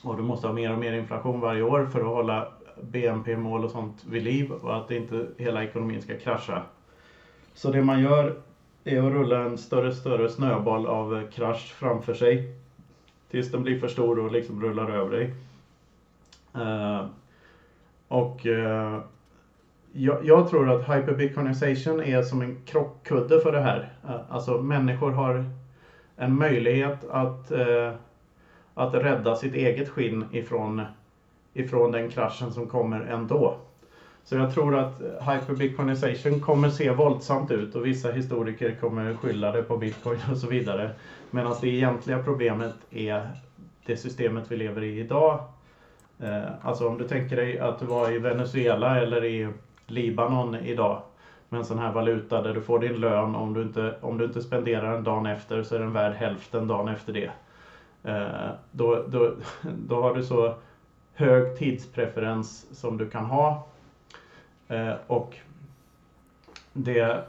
Och du måste ha mer och mer inflation varje år för att hålla BNP-mål och sånt vid liv och att inte hela ekonomin ska krascha. Så det man gör är att rulla en större större snöboll av krasch framför sig. Tills den blir för stor och liksom rullar över dig. Uh, och uh, jag, jag, tror att hyperbitcoinization är som en krockkudde för det här. Eh, alltså människor har en möjlighet att, att rädda sitt eget skinn ifrån, ifrån den kraschen som kommer ändå. Så jag tror att hyperbitcoinization kommer se våldsamt ut och vissa historiker kommer skylla det på bitcoin och så vidare. Men att det egentliga problemet är det systemet vi lever i idag. Eh, alltså om du tänker dig att du var i Venezuela eller i Libanon idag med en sån här valuta där du får din lön om du inte, om du inte spenderar den dagen efter så är den värd hälften dagen efter det. Eh, då, då, (laughs) då har du så hög tidspreferens som du kan ha. Eh, och det,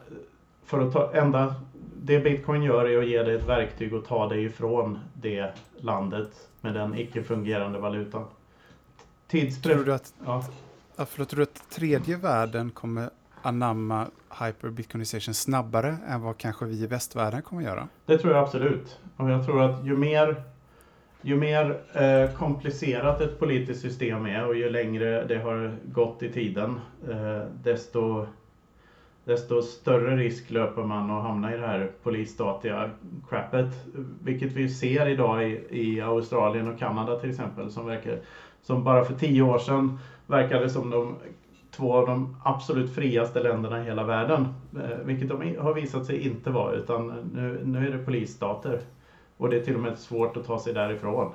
för att ta, enda, det bitcoin gör är att ge dig ett verktyg att ta dig ifrån det landet med den icke-fungerande valutan. Tidspreferens. Tror du att, ja. förlåt, tror du att tredje världen kommer anamma hyperbitcoinization snabbare än vad kanske vi i västvärlden kommer göra? Det tror jag absolut. Och jag tror att ju mer, ju mer eh, komplicerat ett politiskt system är och ju längre det har gått i tiden, eh, desto, desto större risk löper man att hamna i det här polisstatiga crappet. Vilket vi ser idag i, i Australien och Kanada till exempel, som, verkar, som bara för tio år sedan verkade som de två av de absolut friaste länderna i hela världen. Eh, vilket de har visat sig inte vara utan nu, nu är det polisstater. Och det är till och med svårt att ta sig därifrån.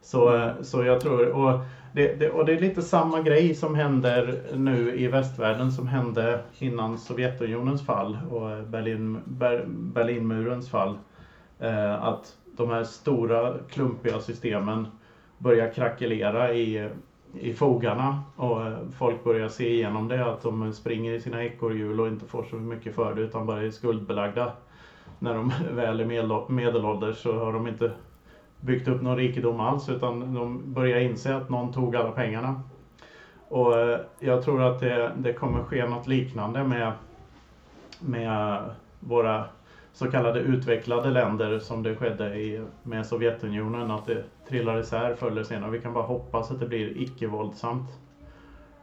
Så, eh, så jag tror, och det, det, och det är lite samma grej som händer nu i västvärlden som hände innan Sovjetunionens fall och Berlin, Ber, Berlinmurens fall. Eh, att de här stora klumpiga systemen börjar krackelera i i fogarna och eh, folk börjar se igenom det att de springer i sina ekorrhjul och inte får så mycket för det utan bara är skuldbelagda. När de (laughs) väl är medelålders så har de inte byggt upp någon rikedom alls utan de börjar inse att någon tog alla pengarna. Och eh, jag tror att det, det kommer ske något liknande med, med våra så kallade utvecklade länder som det skedde i, med Sovjetunionen. Att det trillar isär förr eller senare. Vi kan bara hoppas att det blir icke-våldsamt.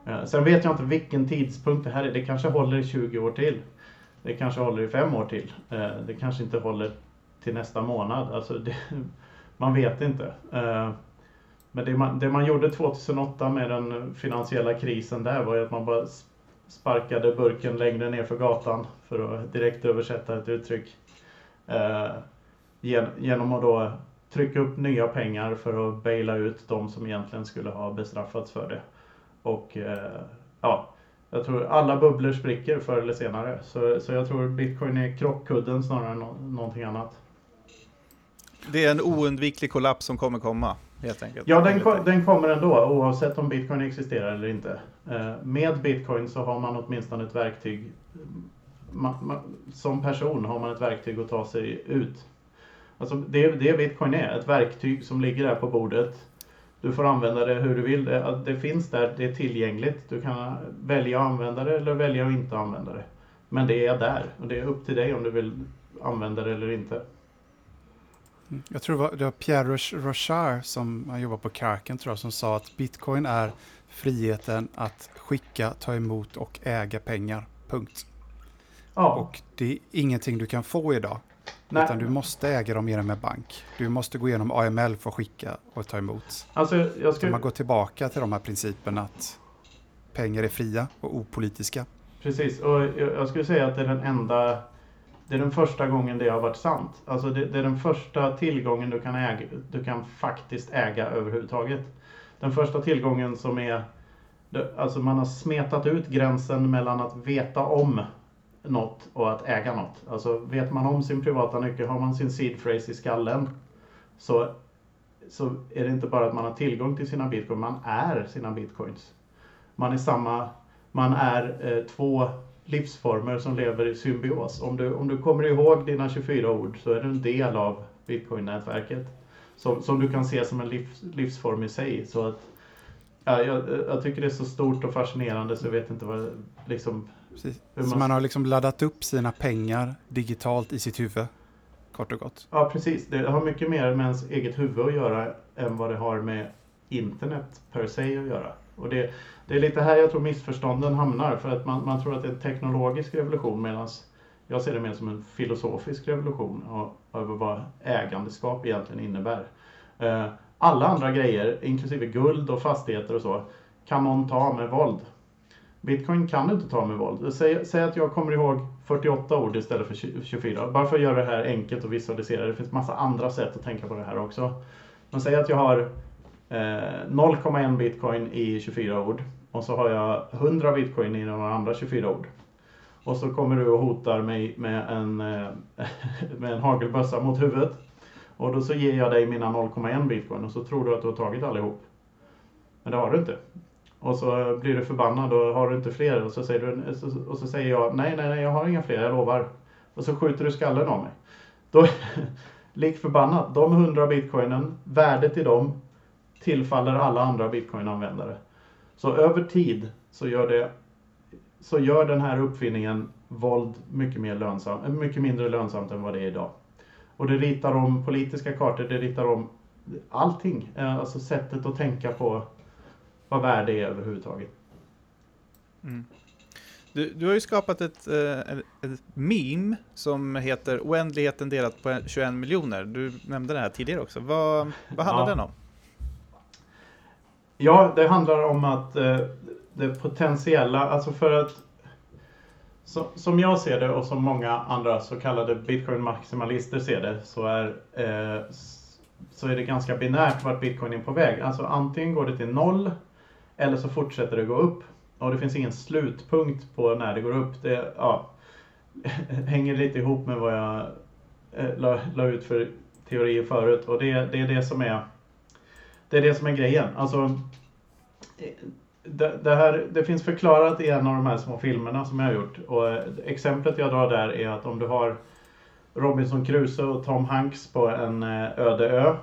Eh, sen vet jag inte vilken tidpunkt det här är. Det kanske håller i 20 år till. Det kanske håller i fem år till. Eh, det kanske inte håller till nästa månad. Alltså det, (laughs) man vet inte. Eh, men det man, det man gjorde 2008 med den finansiella krisen där var ju att man bara sparkade burken längre ner för gatan för att direkt översätta ett uttryck. Eh, genom att då trycka upp nya pengar för att baila ut de som egentligen skulle ha bestraffats för det. Och ja, jag tror alla bubblor spricker förr eller senare. Så, så jag tror bitcoin är krockkudden snarare än no någonting annat. Det är en oundviklig kollaps som kommer komma, helt enkelt. Ja, den, den kommer ändå, oavsett om bitcoin existerar eller inte. Eh, med bitcoin så har man åtminstone ett verktyg man, man, som person har man ett verktyg att ta sig ut. Alltså det, det bitcoin är, ett verktyg som ligger där på bordet. Du får använda det hur du vill. Det, det finns där, det är tillgängligt. Du kan välja att använda det eller välja att inte använda det. Men det är där och det är upp till dig om du vill använda det eller inte. Mm. Jag tror det var, det var Pierre Rochard som han jobbar på Karken tror jag, som sa att bitcoin är friheten att skicka, ta emot och äga pengar. Punkt. Ja. Och det är ingenting du kan få idag. Nej. Utan du måste äga dem genom en bank. Du måste gå igenom AML för att skicka och ta emot. Alltså, jag skulle... man går tillbaka till de här principerna att pengar är fria och opolitiska. Precis, och jag skulle säga att det är den enda det är den första gången det har varit sant. Alltså det, det, är den första tillgången du kan, äga, du kan faktiskt äga överhuvudtaget. Den första tillgången som är, alltså man har smetat ut gränsen mellan att veta om något och att äga något. Alltså vet man om sin privata nyckel, har man sin seed phrase i skallen så, så är det inte bara att man har tillgång till sina bitcoins, man är sina bitcoins. Man är samma, man är eh, två livsformer som lever i symbios. Om du, om du kommer ihåg dina 24 ord så är du en del av bitcoin-nätverket. Som, som du kan se som en livs, livsform i sig. Så att, ja, jag, jag, tycker det är så stort och fascinerande så jag vet inte vad liksom man... Så man har liksom laddat upp sina pengar digitalt i sitt huvud, kort och gott. Ja, precis. Det har mycket mer med ens eget huvud att göra än vad det har med internet per se att göra. Och det, det är lite här jag tror missförstånden hamnar. För att man, man tror att det är en teknologisk revolution medan jag ser det mer som en filosofisk revolution över vad ägandeskap egentligen innebär. Eh, alla andra grejer, inklusive guld och fastigheter och så, kan någon ta med våld. Bitcoin kan du inte ta med våld. Säg, säg, att jag kommer ihåg 48 ord istället för 24. Bara för att göra det här enkelt att visualisera. Det finns massa andra sätt att tänka på det här också. Men säg att jag har eh, 0,1 bitcoin i 24 ord. Och så har jag 100 bitcoin i några andra 24 ord. Och så kommer du och hotar mig med en, eh, (laughs) med en hagelbössa mot huvudet. Och då så ger jag dig mina 0,1 bitcoin och så tror du att du har tagit allihop. Men det har du inte. Och så blir du förbannad och har du inte fler och så säger, du, och så säger jag nej, nej, nej, jag har inga fler, jag lovar. Och så skjuter du skallen av mig. Då, (laughs) lik förbannat, de 100 bitcoinen, värdet i dem tillfaller alla andra bitcoinanvändare. Så över tid så gör, det, så gör den här uppfinningen våld mycket, mer lönsam, eh, mycket mindre lönsamt än vad det är idag. Och det ritar om politiska kartor, det ritar om allting. Eh, alltså sättet att tänka på vad värde är överhuvudtaget. Mm. Du, du har ju skapat ett, eh, ett, ett meme som heter Oändligheten delat på 21 miljoner. Du nämnde det här tidigare också. Vad, vad handlar ja. den om? Ja, det handlar om att eh, det potentiella, alltså för att så, som jag ser det och som många andra så kallade bitcoin-maximalister ser det så är, eh, så är det ganska binärt vart bitcoin är på väg. Alltså antingen går det till noll eller så fortsätter det gå upp. Och det finns ingen slutpunkt på när det går upp. Det ja, (laughs) hänger lite ihop med vad jag eh, la, la, ut för teorier förut. Och det, det, är det som är det är det som är grejen. Alltså, det, det, här, det finns förklarat i en av de här små filmerna som jag har gjort. Och eh, exemplet jag drar där är att om du har Robinson Crusoe och Tom Hanks på en eh, öde ö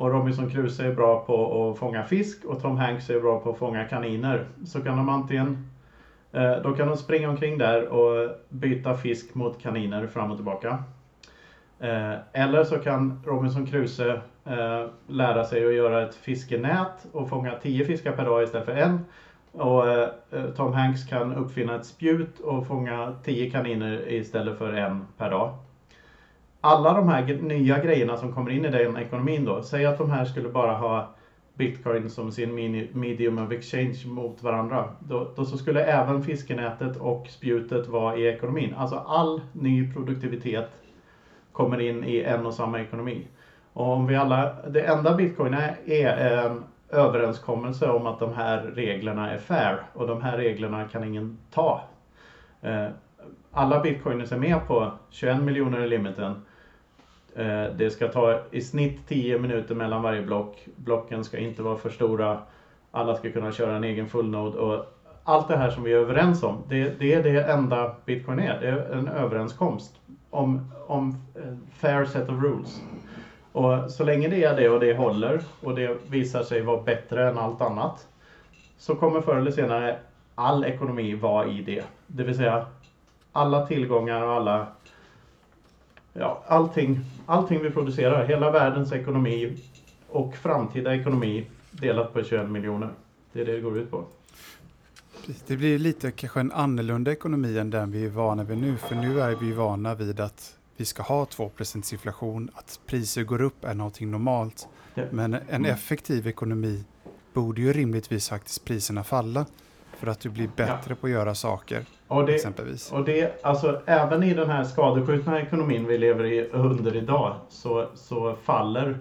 och Robinson Crusoe är bra på att fånga fisk och Tom Hanks är bra på att fånga kaniner. Så kan de antingen eh, då kan de springa omkring där och byta fisk mot kaniner fram och tillbaka. Eh, eller så kan Robinson Crusoe eh, lära sig att göra ett fiskenät och fånga 10 fiskar per dag istället för en. Och Tom Hanks kan uppfinna ett spjut och fånga 10 kaniner istället för en per dag alla de här nya grejerna som kommer in i den ekonomin då, säg att de här skulle bara ha bitcoin som sin medium of exchange mot varandra. Då, då så skulle även fiskenätet och spjutet vara i ekonomin. Alltså all ny produktivitet kommer in i en och samma ekonomi. Och om vi alla, det enda bitcoin är, är en överenskommelse om att de här reglerna är fair och de här reglerna kan ingen ta. Eh, alla bitcoiners är med på 21 miljoner i limiten Eh, det ska ta i snitt 10 minuter mellan varje block. Blocken ska inte vara för stora. Alla ska kunna köra en egen fullnode. Och allt det här som vi är överens om, det, det är det enda bitcoin är. Det är en överenskomst om, om eh, fair set of rules. Och så länge det är det och det håller och det visar sig vara bättre än allt annat så kommer förr eller senare all ekonomi vara i det. Det vill säga alla tillgångar och alla ja, allting, allting vi producerar, hela världens ekonomi och framtida ekonomi delat på 21 miljoner. Det är det det går ut på. Det blir lite kanske en annorlunda ekonomi än den vi är vana vid nu. För nu är vi vana vid att vi ska ha 2 inflation, att priser går upp är någonting normalt. Men en mm. effektiv ekonomi borde ju rimligtvis faktiskt priserna falla. För att du blir bättre ja. på att göra saker. Och det, exempelvis. Och det, alltså, även i den här skadeskjutna ekonomin vi lever i, under idag så, så faller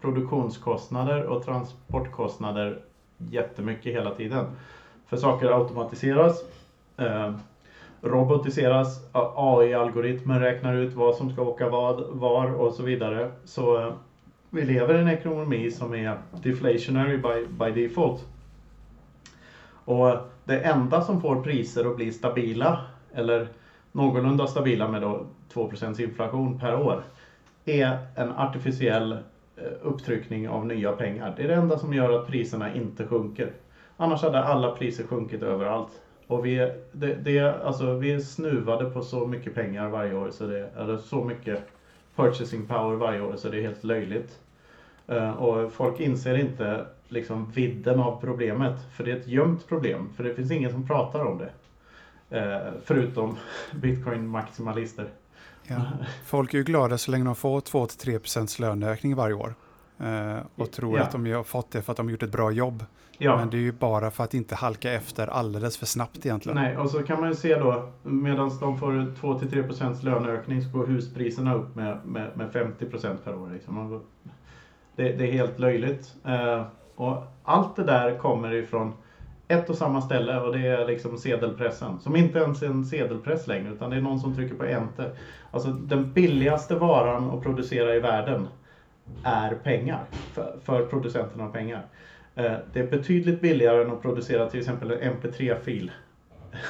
produktionskostnader och transportkostnader jättemycket hela tiden. För saker automatiseras, eh, robotiseras, AI-algoritmer räknar ut vad som ska åka vad, var och så vidare. Så eh, vi lever i en ekonomi som är deflationary by, by default. Och det enda som får priser att bli stabila, eller någorlunda stabila med då 2% inflation per år, är en artificiell eh, upptryckning av nya pengar. Det är det enda som gör att priserna inte sjunker. Annars hade alla priser sjunkit överallt. Och vi är, det, det, alltså, vi är snuvade på så mycket pengar varje år, så det, eller så mycket purchasing power varje år, så det är helt löjligt. Eh, och folk inser inte liksom vidden av problemet. För det är ett gömt problem. För det finns ingen som pratar om det. Eh, förutom (laughs) bitcoin-maximalister. Ja. Folk är ju glada så länge de får 2-3% löneökning varje år. Eh, och tror Ja. att de har fått det för att de har gjort ett bra jobb. Ja. Men det är ju bara för att inte halka efter alldeles för snabbt egentligen. Nej, och så kan man ju se då medan de får 2-3% löneökning så går huspriserna upp med, med, med 50% per år. Liksom. Det, det är helt löjligt. Eh, och allt det där kommer ifrån ett och samma ställe och det är liksom sedelpressen. Som inte ens är en sedelpress längre utan det är någon som trycker på enter. Alltså den billigaste varan att producera i världen är pengar. För, för producenterna av pengar. Eh, det är betydligt billigare än att producera till exempel en MP3-fil.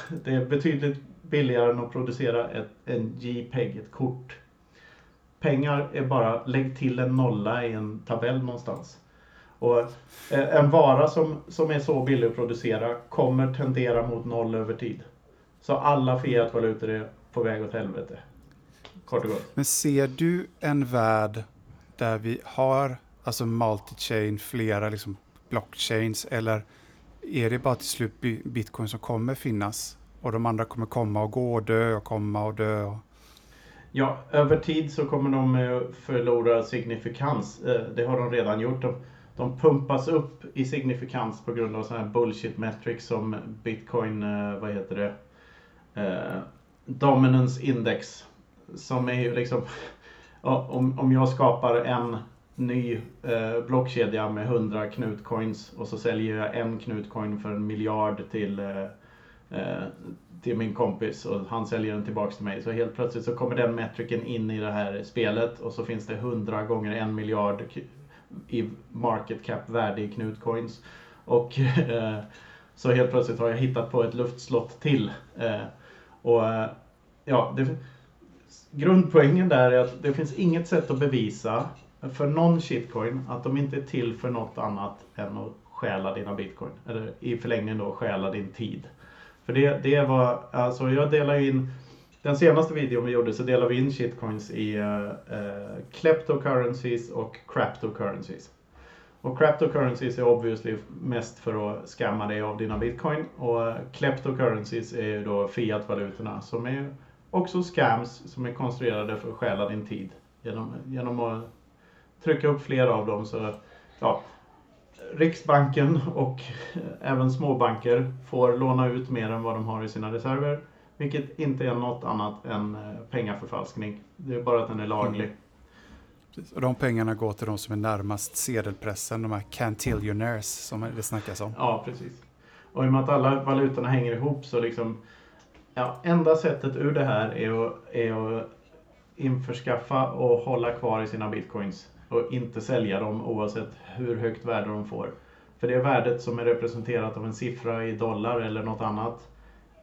(laughs) Det är betydligt billigare än att producera ett, en JPEG, ett kort. Pengar är bara lägg till en nolla i en tabell någonstans. Och eh, en vara som, som är så billig att producera kommer tendera mot noll över tid. Så alla fiatvalutor är på väg åt helvete. Kort och gott. Men ser du en värld där vi har alltså multi-chain, flera liksom blockchains eller är det bara till slut bi- bitcoin som kommer finnas och de andra kommer komma och gå och dö och komma och dö? Och... Ja, över tid så kommer de eh, förlora signifikans. Eh, Det har de redan gjort. De, de pumpas upp i signifikans på grund av sådana här bullshit metrics som Bitcoin, eh, vad heter det? Eh, Dominance Index. Som är ju liksom, (laughs) om, om jag skapar en ny eh, blockkedja med 100 knutcoins och så säljer jag en knutcoin för en miljard till eh, eh, till min kompis och han säljer den tillbaks till mig. Så helt plötsligt så kommer den metriken in i det här spelet och så finns det 100 gånger en miljard i market cap värde i knutcoins. Och eh, så helt plötsligt har jag hittat på ett luftslott till. Eh, och eh, ja, det, grundpoängen där är att det finns inget sätt att bevisa för någon shitcoin att de inte är till för något annat än att stjäla dina bitcoin. Eller i förlängningen då stjäla din tid. För det, det var, alltså jag delar ju in, den senaste videon vi gjorde så delade vi in shitcoins i eh, eh, uh, kleptocurrencies och craptocurrencies. Och cryptocurrencies är obviously mest för att scamma dig av dina bitcoin och eh, kleptocurrencies är ju då fiat-valutorna som är också scams som är konstruerade för att stjäla din tid. Genom, genom att trycka upp flera av dem så, ja, Riksbanken och eh, även småbanker får låna ut mer än vad de har i sina reserver. Vilket inte är något annat än eh, pengaförfalskning. Det är bara att den är laglig. Precis. Och de pengarna går till de som är närmast sedelpressen, de här cantillionaires som det snackas om. Ja, precis. Och i och med att alla valutorna hänger ihop så liksom Ja, enda sättet ur det här är att, är att införskaffa och hålla kvar i sina bitcoins och inte sälja dem oavsett hur högt värde de får. För det värdet som är representerat av en siffra i dollar eller något annat,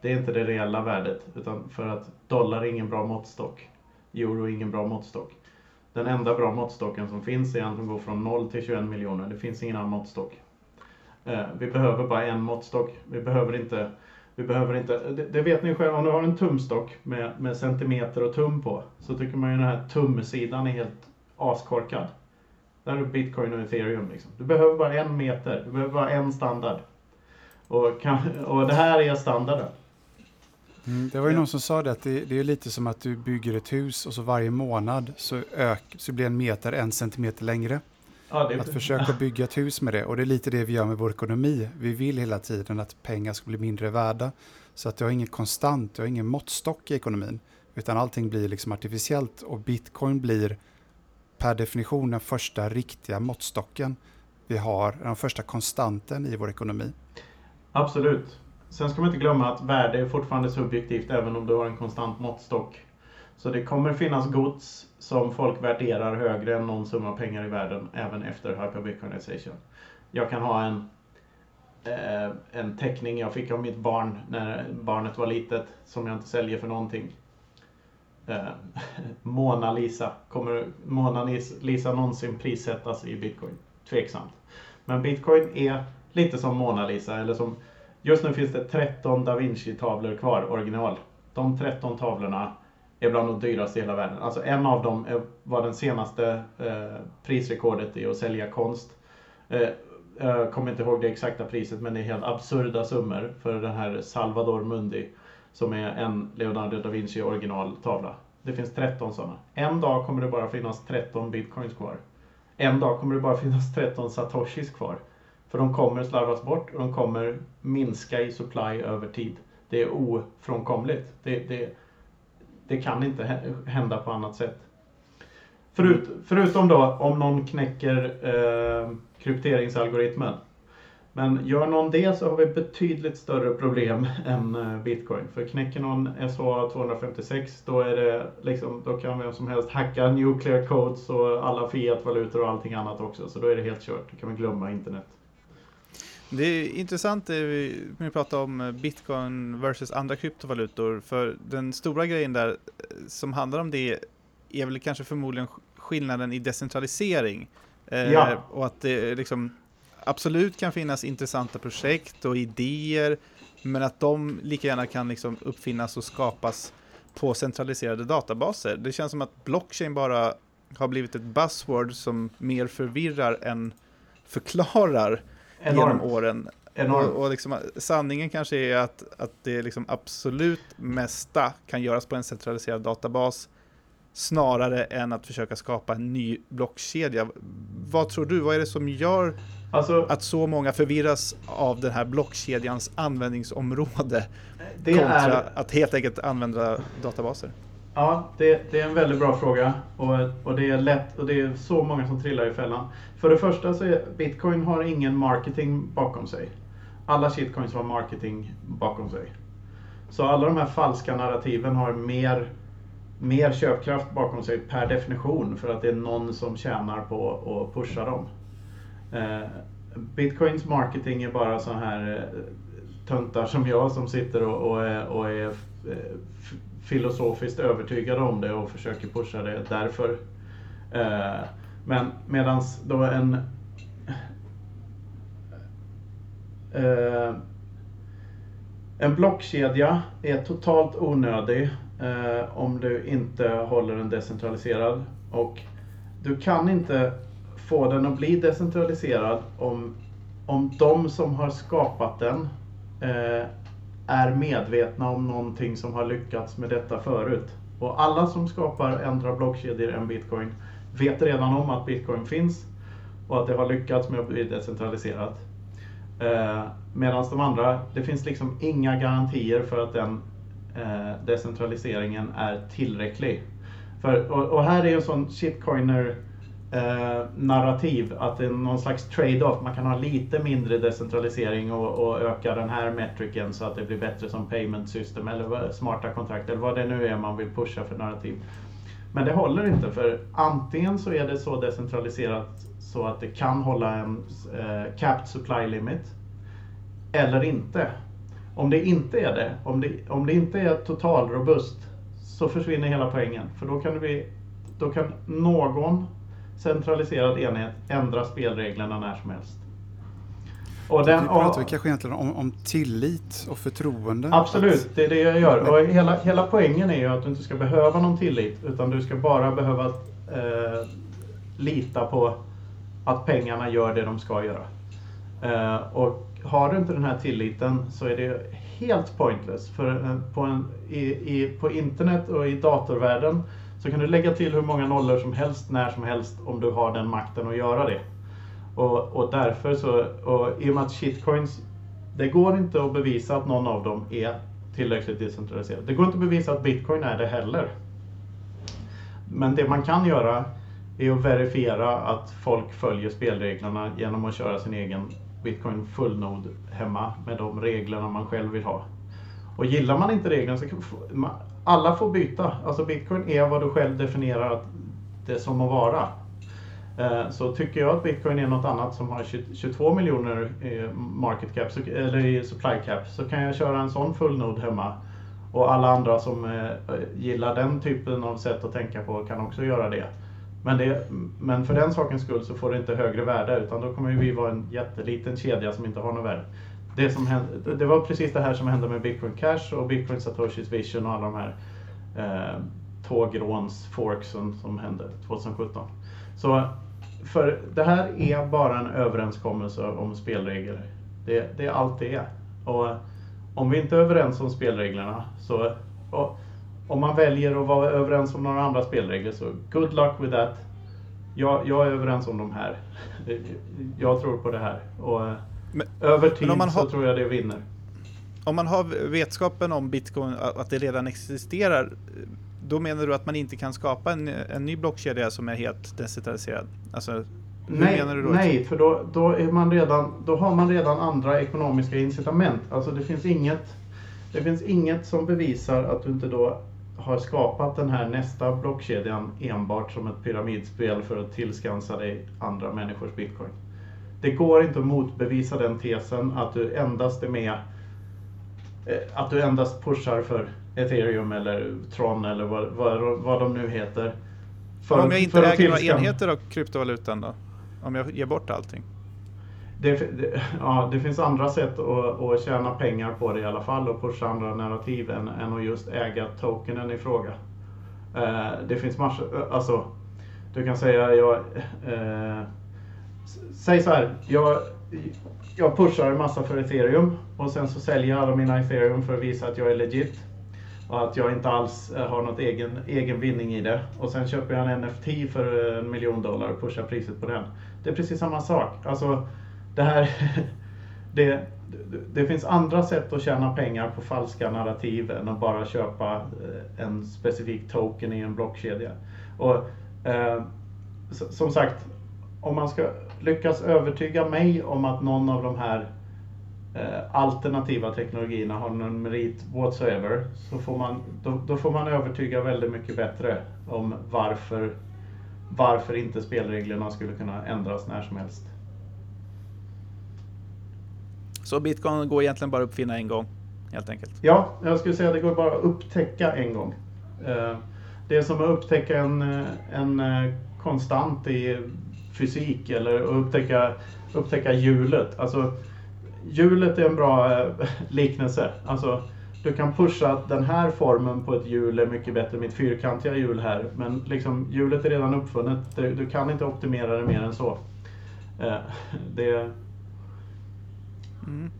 det är inte det reella värdet. Utan för att dollar är ingen bra måttstock. Euro är ingen bra måttstock. Den enda bra måttstocken som finns är en som går från 0 till 21 miljoner. Det finns ingen annan måttstock. Eh, vi behöver bara en måttstock. Vi behöver inte vi behöver inte, det, det vet ni själva, om du har en tumstock med, med centimeter och tum på så tycker man ju den här tumsidan är helt askorkad. Där är bitcoin och ethereum liksom. Du behöver bara en meter, du behöver bara en standard. Och, kan, och det här är standarden. Mm, det var ju någon som sa det att det, det är lite som att du bygger ett hus och så varje månad så, ök, så blir en meter en centimeter längre. Ja, Att försöka bygga ett hus med det och det är lite det vi gör med vår ekonomi. Vi vill hela tiden att pengar ska bli mindre värda. Så att du har inget konstant, du har ingen måttstock i ekonomin. Utan allting blir liksom artificiellt och bitcoin blir per definition den första riktiga måttstocken vi har, den första konstanten i vår ekonomi. Absolut. Sen ska man inte glömma att värde är fortfarande subjektivt även om du har en konstant måttstock. Så det kommer finnas gods som folk värderar högre än någon summa pengar i världen även efter hyperbitcoinization. Jag kan ha en, eh, en teckning jag fick av mitt barn när barnet var litet som jag inte säljer för någonting. Eh, (laughs) Mona Lisa. Kommer Mona Lisa någonsin prissättas i bitcoin? Tveksamt. Men bitcoin är lite som Mona Lisa eller som Just nu finns det 13 da Vinci-tavlor kvar, original. De 13 tavlorna är bland de dyraste i hela världen. Alltså en av dem var den senaste eh, prisrekordet i att sälja konst. Eh, eh, jag kommer inte ihåg det exakta priset men det är helt absurda summor för den här Salvador Mundi som är en Leonardo da Vinci originaltavla. Det finns 13 sådana. En dag kommer det bara finnas 13 bitcoins kvar. En dag kommer det bara finnas 13 satoshis kvar. För de kommer slarvas bort och de kommer minska i supply över tid. Det är ofrånkomligt. Det, det, det kan inte hända på annat sätt. Förut, förutom då om någon knäcker eh, krypteringsalgoritmen. Men gör någon det så har vi betydligt större problem (laughs) än eh, bitcoin. För knäcker någon SHA-256 då, är det liksom, då kan vem som helst hacka nuclear codes och alla fiat-valutor och allting annat också. Så då är det helt kört. Då kan vi glömma internet. Det är intressant när vi pratar om bitcoin versus andra kryptovalutor. För den stora grejen där eh, som handlar om det är väl kanske förmodligen skillnaden i decentralisering. Eh, ja. Och att det liksom absolut kan finnas intressanta projekt och idéer, men att de lika gärna kan liksom uppfinnas och skapas på centraliserade databaser. Det känns som att blockchain bara har blivit ett buzzword som mer förvirrar än förklarar Enormt. genom åren. Och, och liksom, sanningen kanske är att, att det liksom absolut mesta kan göras på en centraliserad databas snarare än att försöka skapa en ny blockkedja. Vad tror du, vad är det som gör alltså, att så många förvirras av den här blockkedjans användningsområde kontra är, att helt enkelt använda databaser? Ja, det, det, är en väldigt bra fråga och, och det är lätt och det är så många som trillar i fällan. För det första så är Bitcoin har ingen marketing bakom sig. Alla shitcoins har marketing bakom sig. Så alla de här falska narrativen har mer mer köpkraft bakom sig per definition för att det är någon som tjänar på att pusha dem. Eh, Bitcoins marketing är bara så här eh, töntar som jag som sitter och, och, är, och är eh, filosofiskt övertygade om det och försöker pusha det därför. Eh, men medans då en eh, en blockkedja är totalt onödig eh, om du inte håller den decentraliserad. Och du kan inte få den att bli decentraliserad om, om de som har skapat den eh, är medvetna om någonting som har lyckats med detta förut. Och alla som skapar andra blockkedjor än bitcoin vet redan om att bitcoin finns och att det har lyckats med att bli decentraliserat. Eh, Medan de andra, det finns liksom inga garantier för att den eh, decentraliseringen är tillräcklig. För, och, och här är en sån shitcoiner eh, narrativ att det är någon slags trade-off. Man kan ha lite mindre decentralisering och, och, öka den här metriken så att det blir bättre som payment system eller smarta kontrakt eller vad det nu är man vill pusha för narrativ. Men det håller inte för antingen så är det så decentraliserat så att det kan hålla en eh, capped supply limit eller inte. Om det inte är det, om det, om det inte är totalrobust, så försvinner hela poängen. För då kan, det bli, då kan någon centraliserad enhet ändra spelreglerna när som helst. Och den, vi pratar och, kanske egentligen om, om, tillit och förtroende. Absolut, att, det är det jag gör. Och hela, hela poängen är ju att du inte ska behöva någon tillit, utan du ska bara behöva eh, lita på att pengarna gör det de ska göra. Eh, och har du inte den här tilliten så är det helt pointless. För eh, på, en, i, i, på internet och i datorvärlden så kan du lägga till hur många nollor som helst när som helst om du har den makten att göra det. Och, och därför så, och i och med att shitcoins, det går inte att bevisa att någon av dem är tillräckligt decentraliserad. Det går inte att bevisa att bitcoin är det heller. Men det man kan göra är att verifiera att folk följer spelreglerna genom att köra sin egen Bitcoin fullnod hemma med de reglerna man själv vill ha. Och gillar man inte reglerna så kan alla får byta. Alltså Bitcoin är vad du själv definierar det som att vara. Eh, så tycker jag att Bitcoin är något annat som har 22 miljoner market cap, eller i supply cap, så kan jag köra en sån fullnode hemma. Och alla andra som eh, gillar den typen av sätt att tänka på kan också göra det. Men, det, men för den sakens skull så får det inte högre värde utan då kommer vi vara en jätteliten kedja som inte har något värde. Det, som hände, det var precis det här som hände med Bitcoin Cash och Bitcoin Satoshis Vision och alla de här. Eh, två gråns forksen som hände 2017. Så för det här är bara en överenskommelse om spelregler. Det, det är allt det är. Och om vi inte är överens om spelreglerna så om man väljer att vara överens om några andra spelregler så good luck with that. Jag, jag är överens om de här. Jag tror på det här. Och men, över tid så har, tror jag det vinner. Om man har vetskapen om bitcoin, att det redan existerar, då menar du att man inte kan skapa en, en ny blockkedja som är helt decentraliserad? Alltså, nej, nej för då, då, är man redan, då har man redan andra ekonomiska incitament. Alltså det finns inget det finns inget som bevisar att du inte då har skapat den här nästa blockkedjan enbart som ett pyramidspel för att tillskansa dig andra människors bitcoin. Det går inte att motbevisa den tesen att du endast är med eh, att du endast pushar för ethereum eller tron eller vad, vad, vad de nu heter. För, om jag inte äger några enheter av kryptovalutan då? Om jag ger bort allting? Det, det, (laughs) ja, det finns andra sätt att, att tjäna pengar på det i alla fall och pusha andra narrativ än, än att just äga tokenen i fråga. Eh, det finns massor, alltså du kan säga jag, eh, säg så här, jag, jag pushar en massa för ethereum och sen så säljer jag alla mina ethereum för att visa att jag är legit och att jag inte alls eh, har något egen, egen vinning i det. Och sen köper jag en NFT för eh, en miljon dollar och pushar priset på den. Det är precis samma sak. Alltså, det här... (laughs) det, det finns andra sätt att tjäna pengar på falska narrativ än att bara köpa eh, en specifik token i en blockkedja. Och, eh, som sagt, om man ska lyckas övertyga mig om att någon av de här eh, alternativa teknologierna har någon merit whatsoever, så får man, då, då, får man övertyga väldigt mycket bättre om varför, varför inte spelreglerna skulle kunna ändras när som helst. Så bitcoin går egentligen bara att uppfinna en gång, helt enkelt? Ja, jag skulle säga att det går bara att upptäcka en gång. Eh, det är som att upptäcka en, eh, en konstant i fysik eller upptäcka, upptäcka hjulet. Alltså, hjulet är en bra (laughs) liknelse. Alltså, du kan pusha att den här formen på ett hjul är mycket bättre än mitt fyrkantiga hjul här. Men liksom, hjulet är redan uppfunnet. Du, du kan inte optimera det mer än så. (laughs) Det, Mm.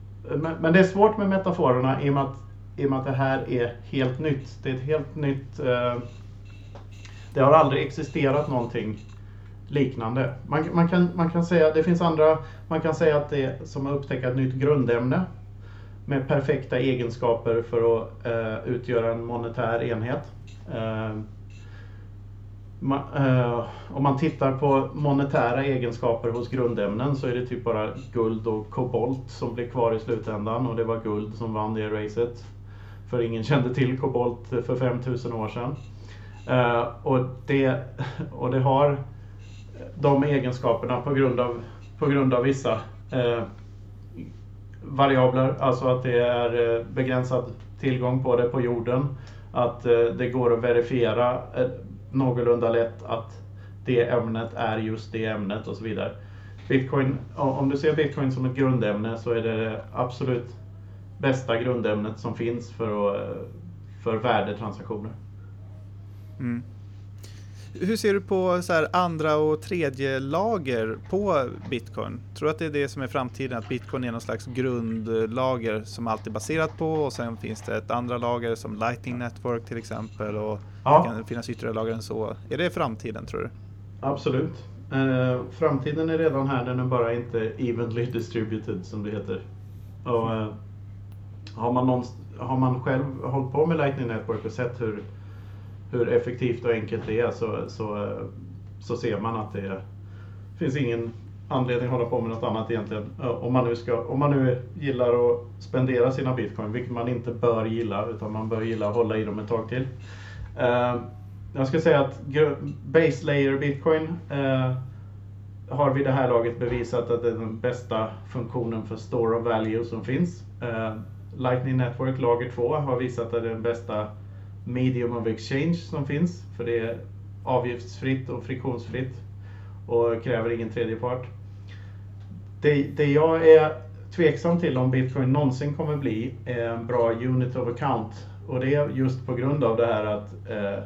Men, men, det är svårt med metaforerna i och, med att, i och med att det här är helt nytt. Det är ett helt nytt... Eh, det har aldrig existerat någonting liknande. Man, man, kan, man kan säga, det finns andra, man kan säga att det är som att upptäcka ett nytt grundämne med perfekta egenskaper för att eh, utgöra en monetär enhet. Eh, man, eh, om man tittar på monetära egenskaper hos grundämnen så är det typ bara guld och kobolt som blir kvar i slutändan och det var guld som vann det racet. För ingen kände till kobolt för 5000 år sedan. Eh, och, det, och det har de egenskaperna på grund av, på grund av vissa eh, variabler, alltså att det är eh, begränsad tillgång på det på jorden, att eh, det går att verifiera eh, någorlunda lätt att det ämnet är just det ämnet och så vidare. Bitcoin, om du ser bitcoin som ett grundämne så är det det absolut bästa grundämnet som finns för, att, eh, för värdetransaktioner. Mm. Hur ser du på så andra och tredje lager på bitcoin? Tror du att det är det som är framtiden? Att bitcoin är någon slags grundlager som alltid är baserat på och sen finns det ett andra lager som Lightning Network till exempel och ja. det kan finnas ytterligare lager än så. Är det framtiden tror du? Absolut. Eh, framtiden är redan här, den är bara inte evenly distributed som det heter. Och, eh, har, man någon, har man själv hållit på med Lightning Network och sett hur hur effektivt och enkelt det är så, så, eh, så ser man att det finns ingen anledning att hålla på med något annat egentligen. Eh, om man nu, ska, om man nu gillar att spendera sina bitcoin, vilket man inte bör gilla, utan man bör gilla att hålla i dem ett tag till. Eh, jag ska säga att base layer bitcoin har vid det här laget bevisat att det är den bästa funktionen för store of value som finns. Lightning Network lager 2 har visat att det är den bästa medium of exchange som finns. För det är avgiftsfritt och friktionsfritt och kräver ingen tredje part. Det, det jag är tveksam till om bitcoin någonsin kommer bli är en bra unit of account. Och det är just på grund av det här att eh,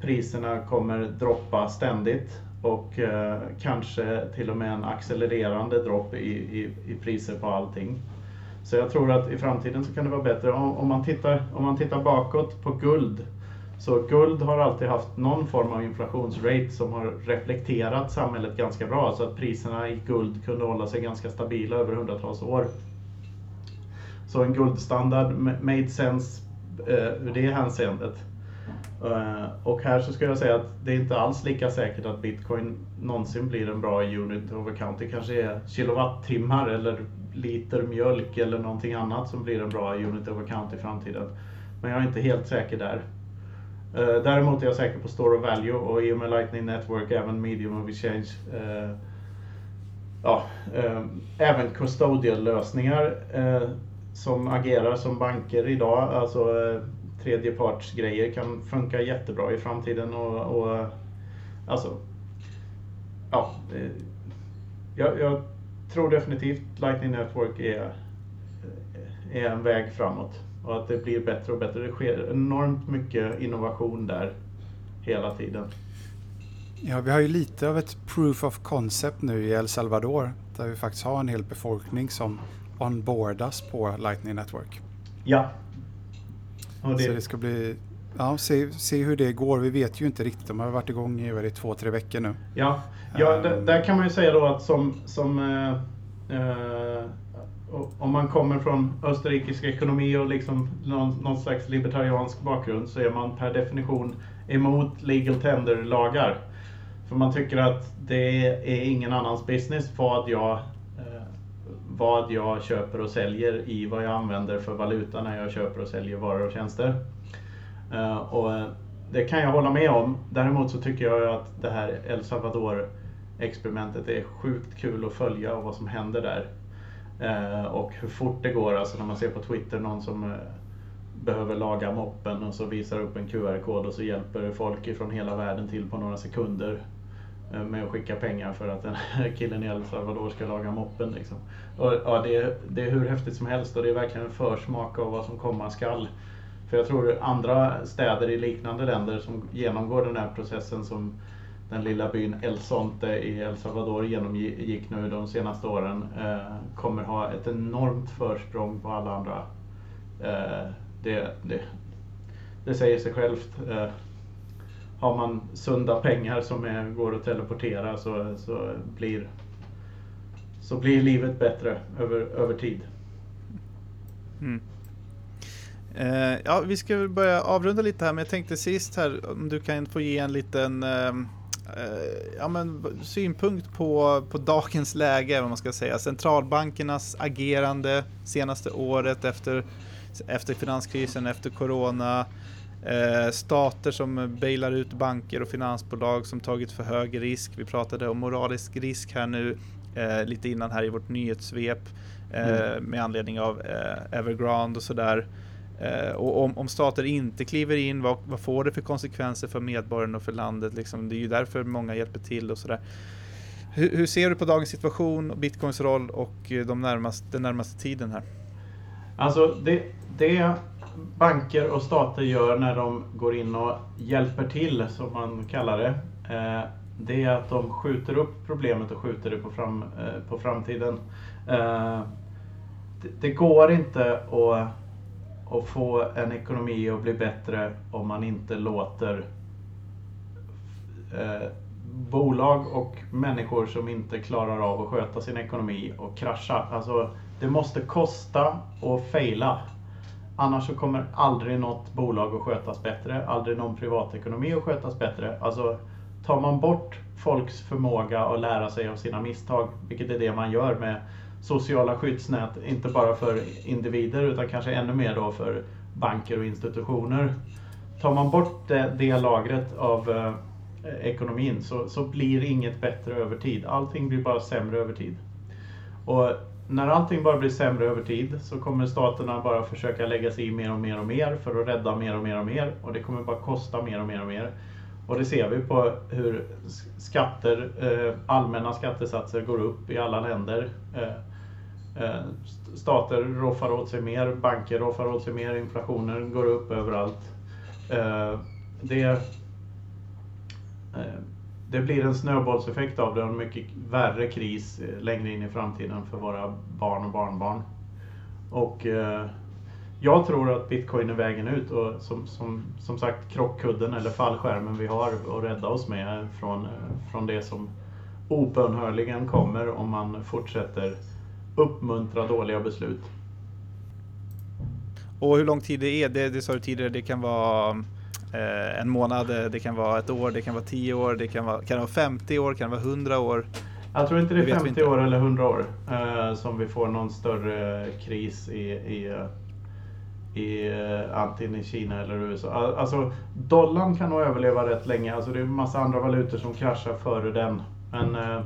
priserna kommer droppa ständigt och eh, kanske till och med en accelererande dropp i, i, i priser på allting. Så jag tror att i framtiden så kan det vara bättre. Om, om, man, tittar, om man tittar bakåt på guld. Så guld har alltid haft någon form av inflationsrate som har reflekterat samhället ganska bra. Så att priserna i guld kunde hålla sig ganska stabila över hundratals år. Så en guldstandard made sense eh, ur det hänseendet. Uh, och här så skulle jag säga att det är inte alls lika säkert att bitcoin någonsin blir en bra unit of account. Det kanske är kilowattimmar eller liter mjölk eller någonting annat som blir en bra unit of account i framtiden. Men jag är inte helt säker där. Eh, däremot är jag säker på store of value och i och med Lightning Network även medium of exchange. Eh, ja, eh, även custodial lösningar som agerar som banker idag. Alltså tredjepartsgrejer kan funka jättebra i framtiden. Och, och alltså, ja, jag, jag, tror definitivt Lightning Network är, är en väg framåt. Och att det blir bättre och bättre. Det sker enormt mycket innovation där hela tiden. Ja, vi har ju lite av ett proof of concept nu i El Salvador. Där vi faktiskt har en hel befolkning som onboardas på Lightning Network. Ja, det... Så det ska bli, ja, se, se hur det går. Vi vet ju inte riktigt. De har varit igång i över två, tre veckor nu. Ja, ja um... där kan man ju säga då att som, som uh, uh, om man kommer från österrikisk ekonomi och liksom någon, någon, slags libertariansk bakgrund så är man per definition emot legal tender-lagar. För man tycker att det är ingen annans business vad jag vad jag köper och säljer i vad jag använder för valuta när jag köper och säljer varor och tjänster. Eh, och eh, det kan jag hålla med om. Däremot så tycker jag att det här El Salvador experimentet är sjukt kul att följa och vad som händer där. Eh, och hur fort det går, alltså när man ser på Twitter någon som behöver laga moppen och så visar upp en QR-kod och så hjälper folk från hela världen till på några sekunder med att skicka pengar för att den här killen i El Salvador ska laga moppen. Liksom. Och, ja, det, är, det är hur häftigt som helst och det är verkligen en försmak av vad som komma skall. För jag tror andra städer i liknande länder som genomgår den här processen som den lilla byn El Sonte i El Salvador genomgick nu de senaste åren eh, kommer ha ett enormt försprång på alla andra. Eh, det, det, det säger sig självt. Eh, har man sunda pengar som är, går att teleportera så, så, blir, så blir livet bättre över, över tid. Mm. Eh, ja, vi ska börja avrunda lite här, men jag tänkte sist här om du kan få ge en liten eh, eh ja, men, synpunkt på, på dagens läge, vad man ska säga. Centralbankernas agerande senaste året efter, efter finanskrisen, efter corona. Eh, stater som bailar ut banker och finansbolag som tagit för hög risk. Vi pratade om moralisk risk här nu eh, lite innan här i vårt nyhetssvep eh, mm. med anledning av eh, Evergrande och sådär. Eh, och om, om, stater inte kliver in, vad, vad, får det för konsekvenser för medborgarna och för landet? Liksom? Det är ju därför många hjälper till och sådär. Hur, hur ser du på dagens situation, bitcoins roll och eh, de närmaste, den närmaste tiden här? Alltså det, det banker och stater gör när de går in och hjälper till, som man kallar det, eh, det är att de skjuter upp problemet och skjuter det på, fram, eh, på framtiden. Eh, det, går inte att, att få en ekonomi att bli bättre om man inte låter eh, bolag och människor som inte klarar av att sköta sin ekonomi och krascha. Alltså, det måste kosta att fejla. Annars så kommer aldrig något bolag att skötas bättre, aldrig någon privatekonomi att skötas bättre. Alltså, tar man bort folks förmåga att lära sig av sina misstag, vilket är det man gör med sociala skyddsnät, inte bara för individer utan kanske ännu mer då för banker och institutioner. Tar man bort det, det lagret av eh, ekonomin så, så blir inget bättre över tid. Allting blir bara sämre över tid. Och när allting bara blir sämre över tid så kommer staterna bara försöka lägga sig i mer och mer och mer för att rädda mer och mer och mer och det kommer bara kosta mer och mer och mer. Och det ser vi på hur skatter, eh, allmänna skattesatser går upp i alla länder. Eh, eh, stater roffar åt sig mer, banker roffar åt sig mer, inflationen går upp överallt. Det, det blir en snöbollseffekt av det och en mycket värre kris längre in i framtiden för våra barn och barnbarn. Och jag tror att bitcoin är vägen ut och som, som, som sagt krockkudden eller fallskärmen vi har att rädda oss med från, från det som obönhörligen kommer om man fortsätter uppmuntra dåliga beslut. Och hur lång tid det är, det, det sa du tidigare, det kan vara eh, en månad, det kan vara ett år, det kan vara tio år, det kan vara, kan det vara 50 år, kan det vara 100 år? Jag tror inte det är 50 år eller 100 år eh, som vi får någon större kris i, i eh, i antingen i Kina eller USA. Alltså dollarn kan nog överleva rätt länge. Alltså det är en massa andra valutor som kraschar före den. Men eh,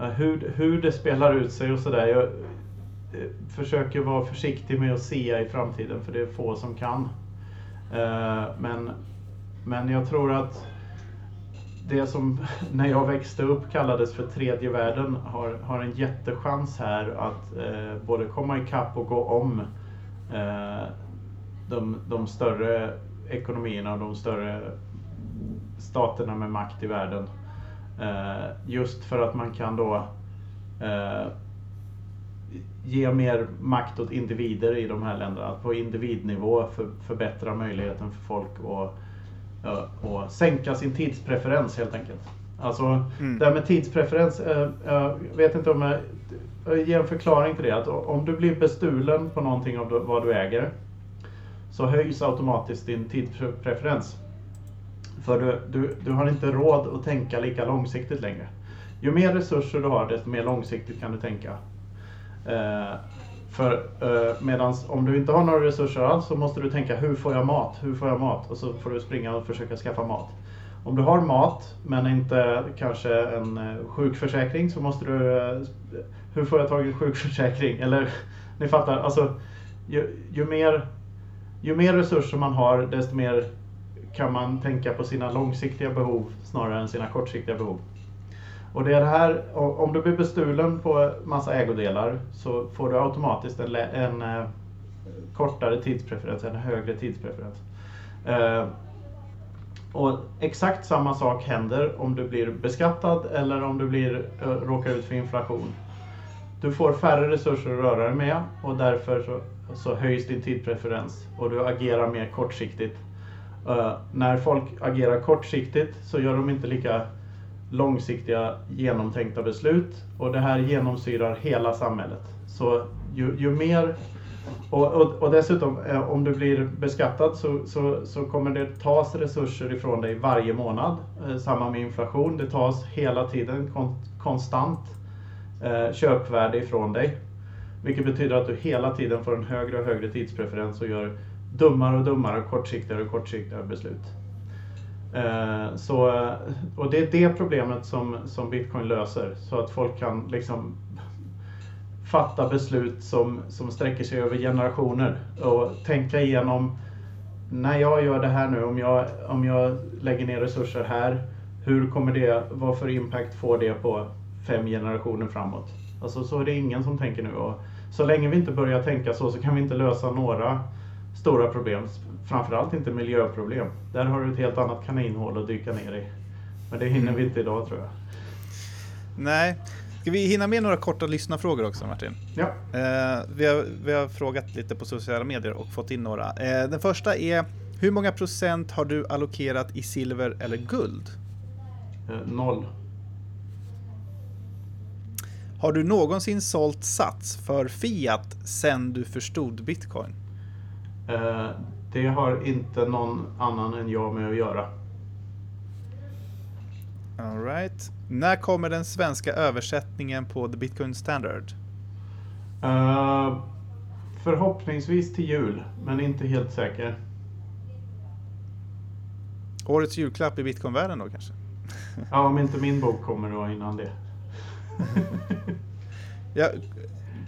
eh hur, hur det spelar ut sig och sådär. Jag eh, försöker vara försiktig med att se i framtiden för det är få som kan. Eh, men, men jag tror att det som (laughs) när jag växte upp kallades för tredje världen har, har en jättechans här att eh, både komma ikapp och gå om Eh, de, de större ekonomierna och de större staterna med makt i världen. Eh, just för att man kan då eh, ge mer makt åt individer i de här länderna. Att på individnivå för, förbättra möjligheten för folk att och sänka sin tidspreferens helt enkelt. Alltså mm. det här med tidspreferens, jag vet inte om jag Eh, ge en förklaring till det. Att om du blir bestulen på någonting av vad du äger så höjs automatiskt din tidspreferens. För du, du, du har inte råd att tänka lika långsiktigt längre. Ju mer resurser du har desto mer långsiktigt kan du tänka. Eh, för eh, medans om du inte har några resurser alls så måste du tänka hur får jag mat? Hur får jag mat? Och så får du springa och försöka skaffa mat. Om du har mat men inte kanske en eh, sjukförsäkring så måste du eh, hur får jag tag i sjukförsäkring? Eller ni fattar, alltså ju, ju, mer, ju mer resurser man har desto mer kan man tänka på sina långsiktiga behov snarare än sina kortsiktiga behov. Och det är det här, om du blir bestulen på massa ägodelar så får du automatiskt en, en eh, kortare tidspreferens, en högre tidspreferens. Eh, och exakt samma sak händer om du blir beskattad eller om du blir, eh, råkar ut för inflation. Du får färre resurser att röra dig med och därför så, så höjs din tidpreferens och du agerar mer kortsiktigt. Uh, när folk agerar kortsiktigt så gör de inte lika långsiktiga genomtänkta beslut och det här genomsyrar hela samhället. Så ju, ju mer och, och, och, dessutom eh, om du blir beskattad så, så, så, kommer det tas resurser ifrån dig varje månad. Eh, samma med inflation, det tas hela tiden kon, konstant eh, köpvärde ifrån dig. Vilket betyder att du hela tiden får en högre och högre tidspreferens och gör dummare och dummare, och kortsiktigare och kortsiktigare beslut. Eh, så, eh, och det är det problemet som, som bitcoin löser, så att folk kan liksom fatta beslut som, som sträcker sig över generationer och tänka igenom när jag gör det här nu, om jag, om jag lägger ner resurser här, hur kommer det, vad för impact får det på fem generationer framåt. Alltså så är det ingen som tänker nu. Och så länge vi inte börjar tänka så, så kan vi inte lösa några stora problem. Framförallt inte miljöproblem. Där har du ett helt annat kaninhål att dyka ner i. Men det hinner vi inte idag tror jag. Nej. Ska vi hinna med några korta lyssnarfrågor också Martin? Ja. Eh, vi, har, vi har frågat lite på sociala medier och fått in några. Eh, den första är, hur många procent har du allokerat i silver eller guld? Eh, noll. Har du någonsin sålt Sats för Fiat sen du förstod bitcoin? Eh, det har inte någon annan än jag med att göra. All right. När kommer den svenska översättningen på The Bitcoin Standard? Uh, förhoppningsvis till jul, men inte helt säker. Årets julklapp i bitcoinvärlden då kanske? ja, om inte min bok kommer då innan det. (laughs) ja,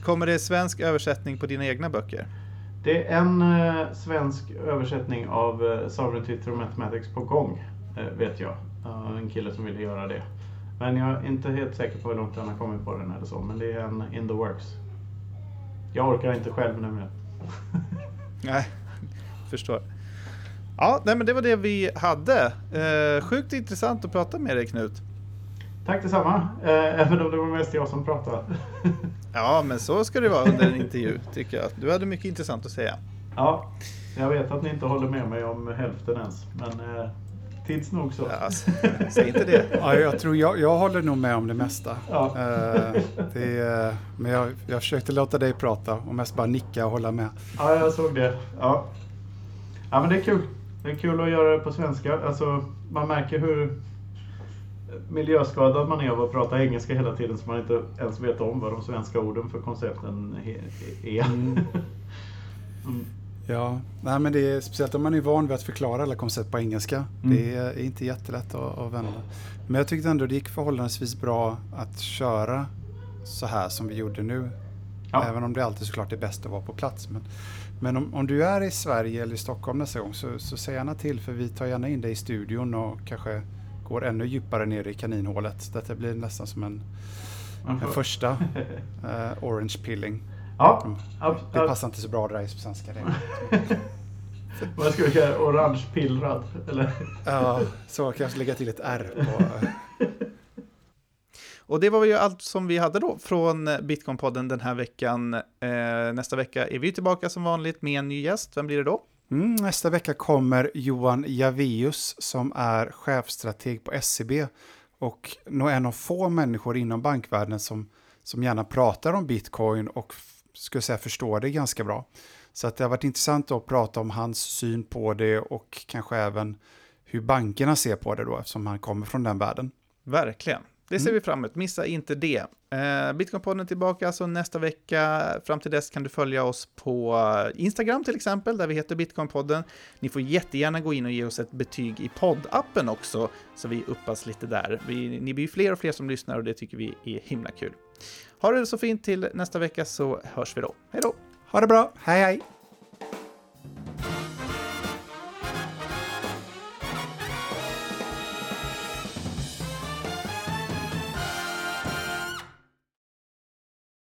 kommer det svensk översättning på dina egna böcker? Det är en eh, svensk översättning av eh, Sovereignty through Mathematics på gång, eh, vet jag. Uh, en kille som ville göra det. Men jag är inte helt säker på hur långt han har kommit på den eller så, men det är en in the works. Jag orkar inte själv nämligen. (laughs) Nej, förstår. Ja, nej, men det var det vi hade. Eh, sjukt intressant att prata med dig Knut. Tack detsamma, eh, även om det var mest jag som pratade. (laughs) ja, men så ska det vara under en intervju, tycker jag. Du hade mycket intressant att säga. Ja, jag vet att ni inte håller med mig om hälften ens, men eh, tids nog så. Ja, säg inte det. (laughs) Ja, jag tror jag, jag håller nog med om det mesta. Ja. Eh, det, men jag, jag försökte låta dig prata och mest bara nicka och hålla med. Ja, jag såg det. Ja. ja, men det är kul. Det är kul att göra det på svenska. Alltså, man märker hur miljöskadad man är av att prata engelska hela tiden så man inte ens vet om vad de svenska orden för koncepten är. Mm. (laughs) Mm. Ja, nej, men det är speciellt om man är van vid att förklara alla koncept på engelska. Mm. Det är inte jättelätt att, att vända. Men jag tyckte ändå det gick förhållandevis bra att köra så här som vi gjorde nu. Ja. Även om det alltid såklart är bäst att vara på plats. Men, men om, om du är i Sverige eller i Stockholm nästa gång så, så säg gärna till för vi tar gärna in dig i studion och kanske går ännu djupare ner i kaninhålet. Detta blir nästan som en, en första uh, (laughs) orange pilling. Ja, mm. Det passar inte så bra där på svenska. (laughs) Vad ska vi kalla Orange pillrad? Eller? (laughs) Ja, så kanske lägga till ett R på... Och det var ju allt som vi hade då från Bitcoin-podden den här veckan. Eh, nästa vecka är vi tillbaka som vanligt med en ny gäst. Vem blir det då? Mm, nästa vecka kommer Johan Javius som är chefstrateg på SCB och nog en av få människor inom bankvärlden som, som gärna pratar om bitcoin och skulle säga förstår det ganska bra. Så att det har varit intressant att prata om hans syn på det och kanske även hur bankerna ser på det då eftersom han kommer från den världen. Verkligen. Det ser mm. vi fram emot, missa inte det. Eh, Bitcoinpodden tillbaka alltså nästa vecka. Fram till dess kan du följa oss på Instagram till exempel, där vi heter Bitcoinpodden. Ni får jättegärna gå in och ge oss ett betyg i poddappen också, så vi uppas lite där. Vi, ni blir fler och fler som lyssnar och det tycker vi är himla kul. Ha det så fint till nästa vecka så hörs vi då. Hej då! Ha det bra, hej hej!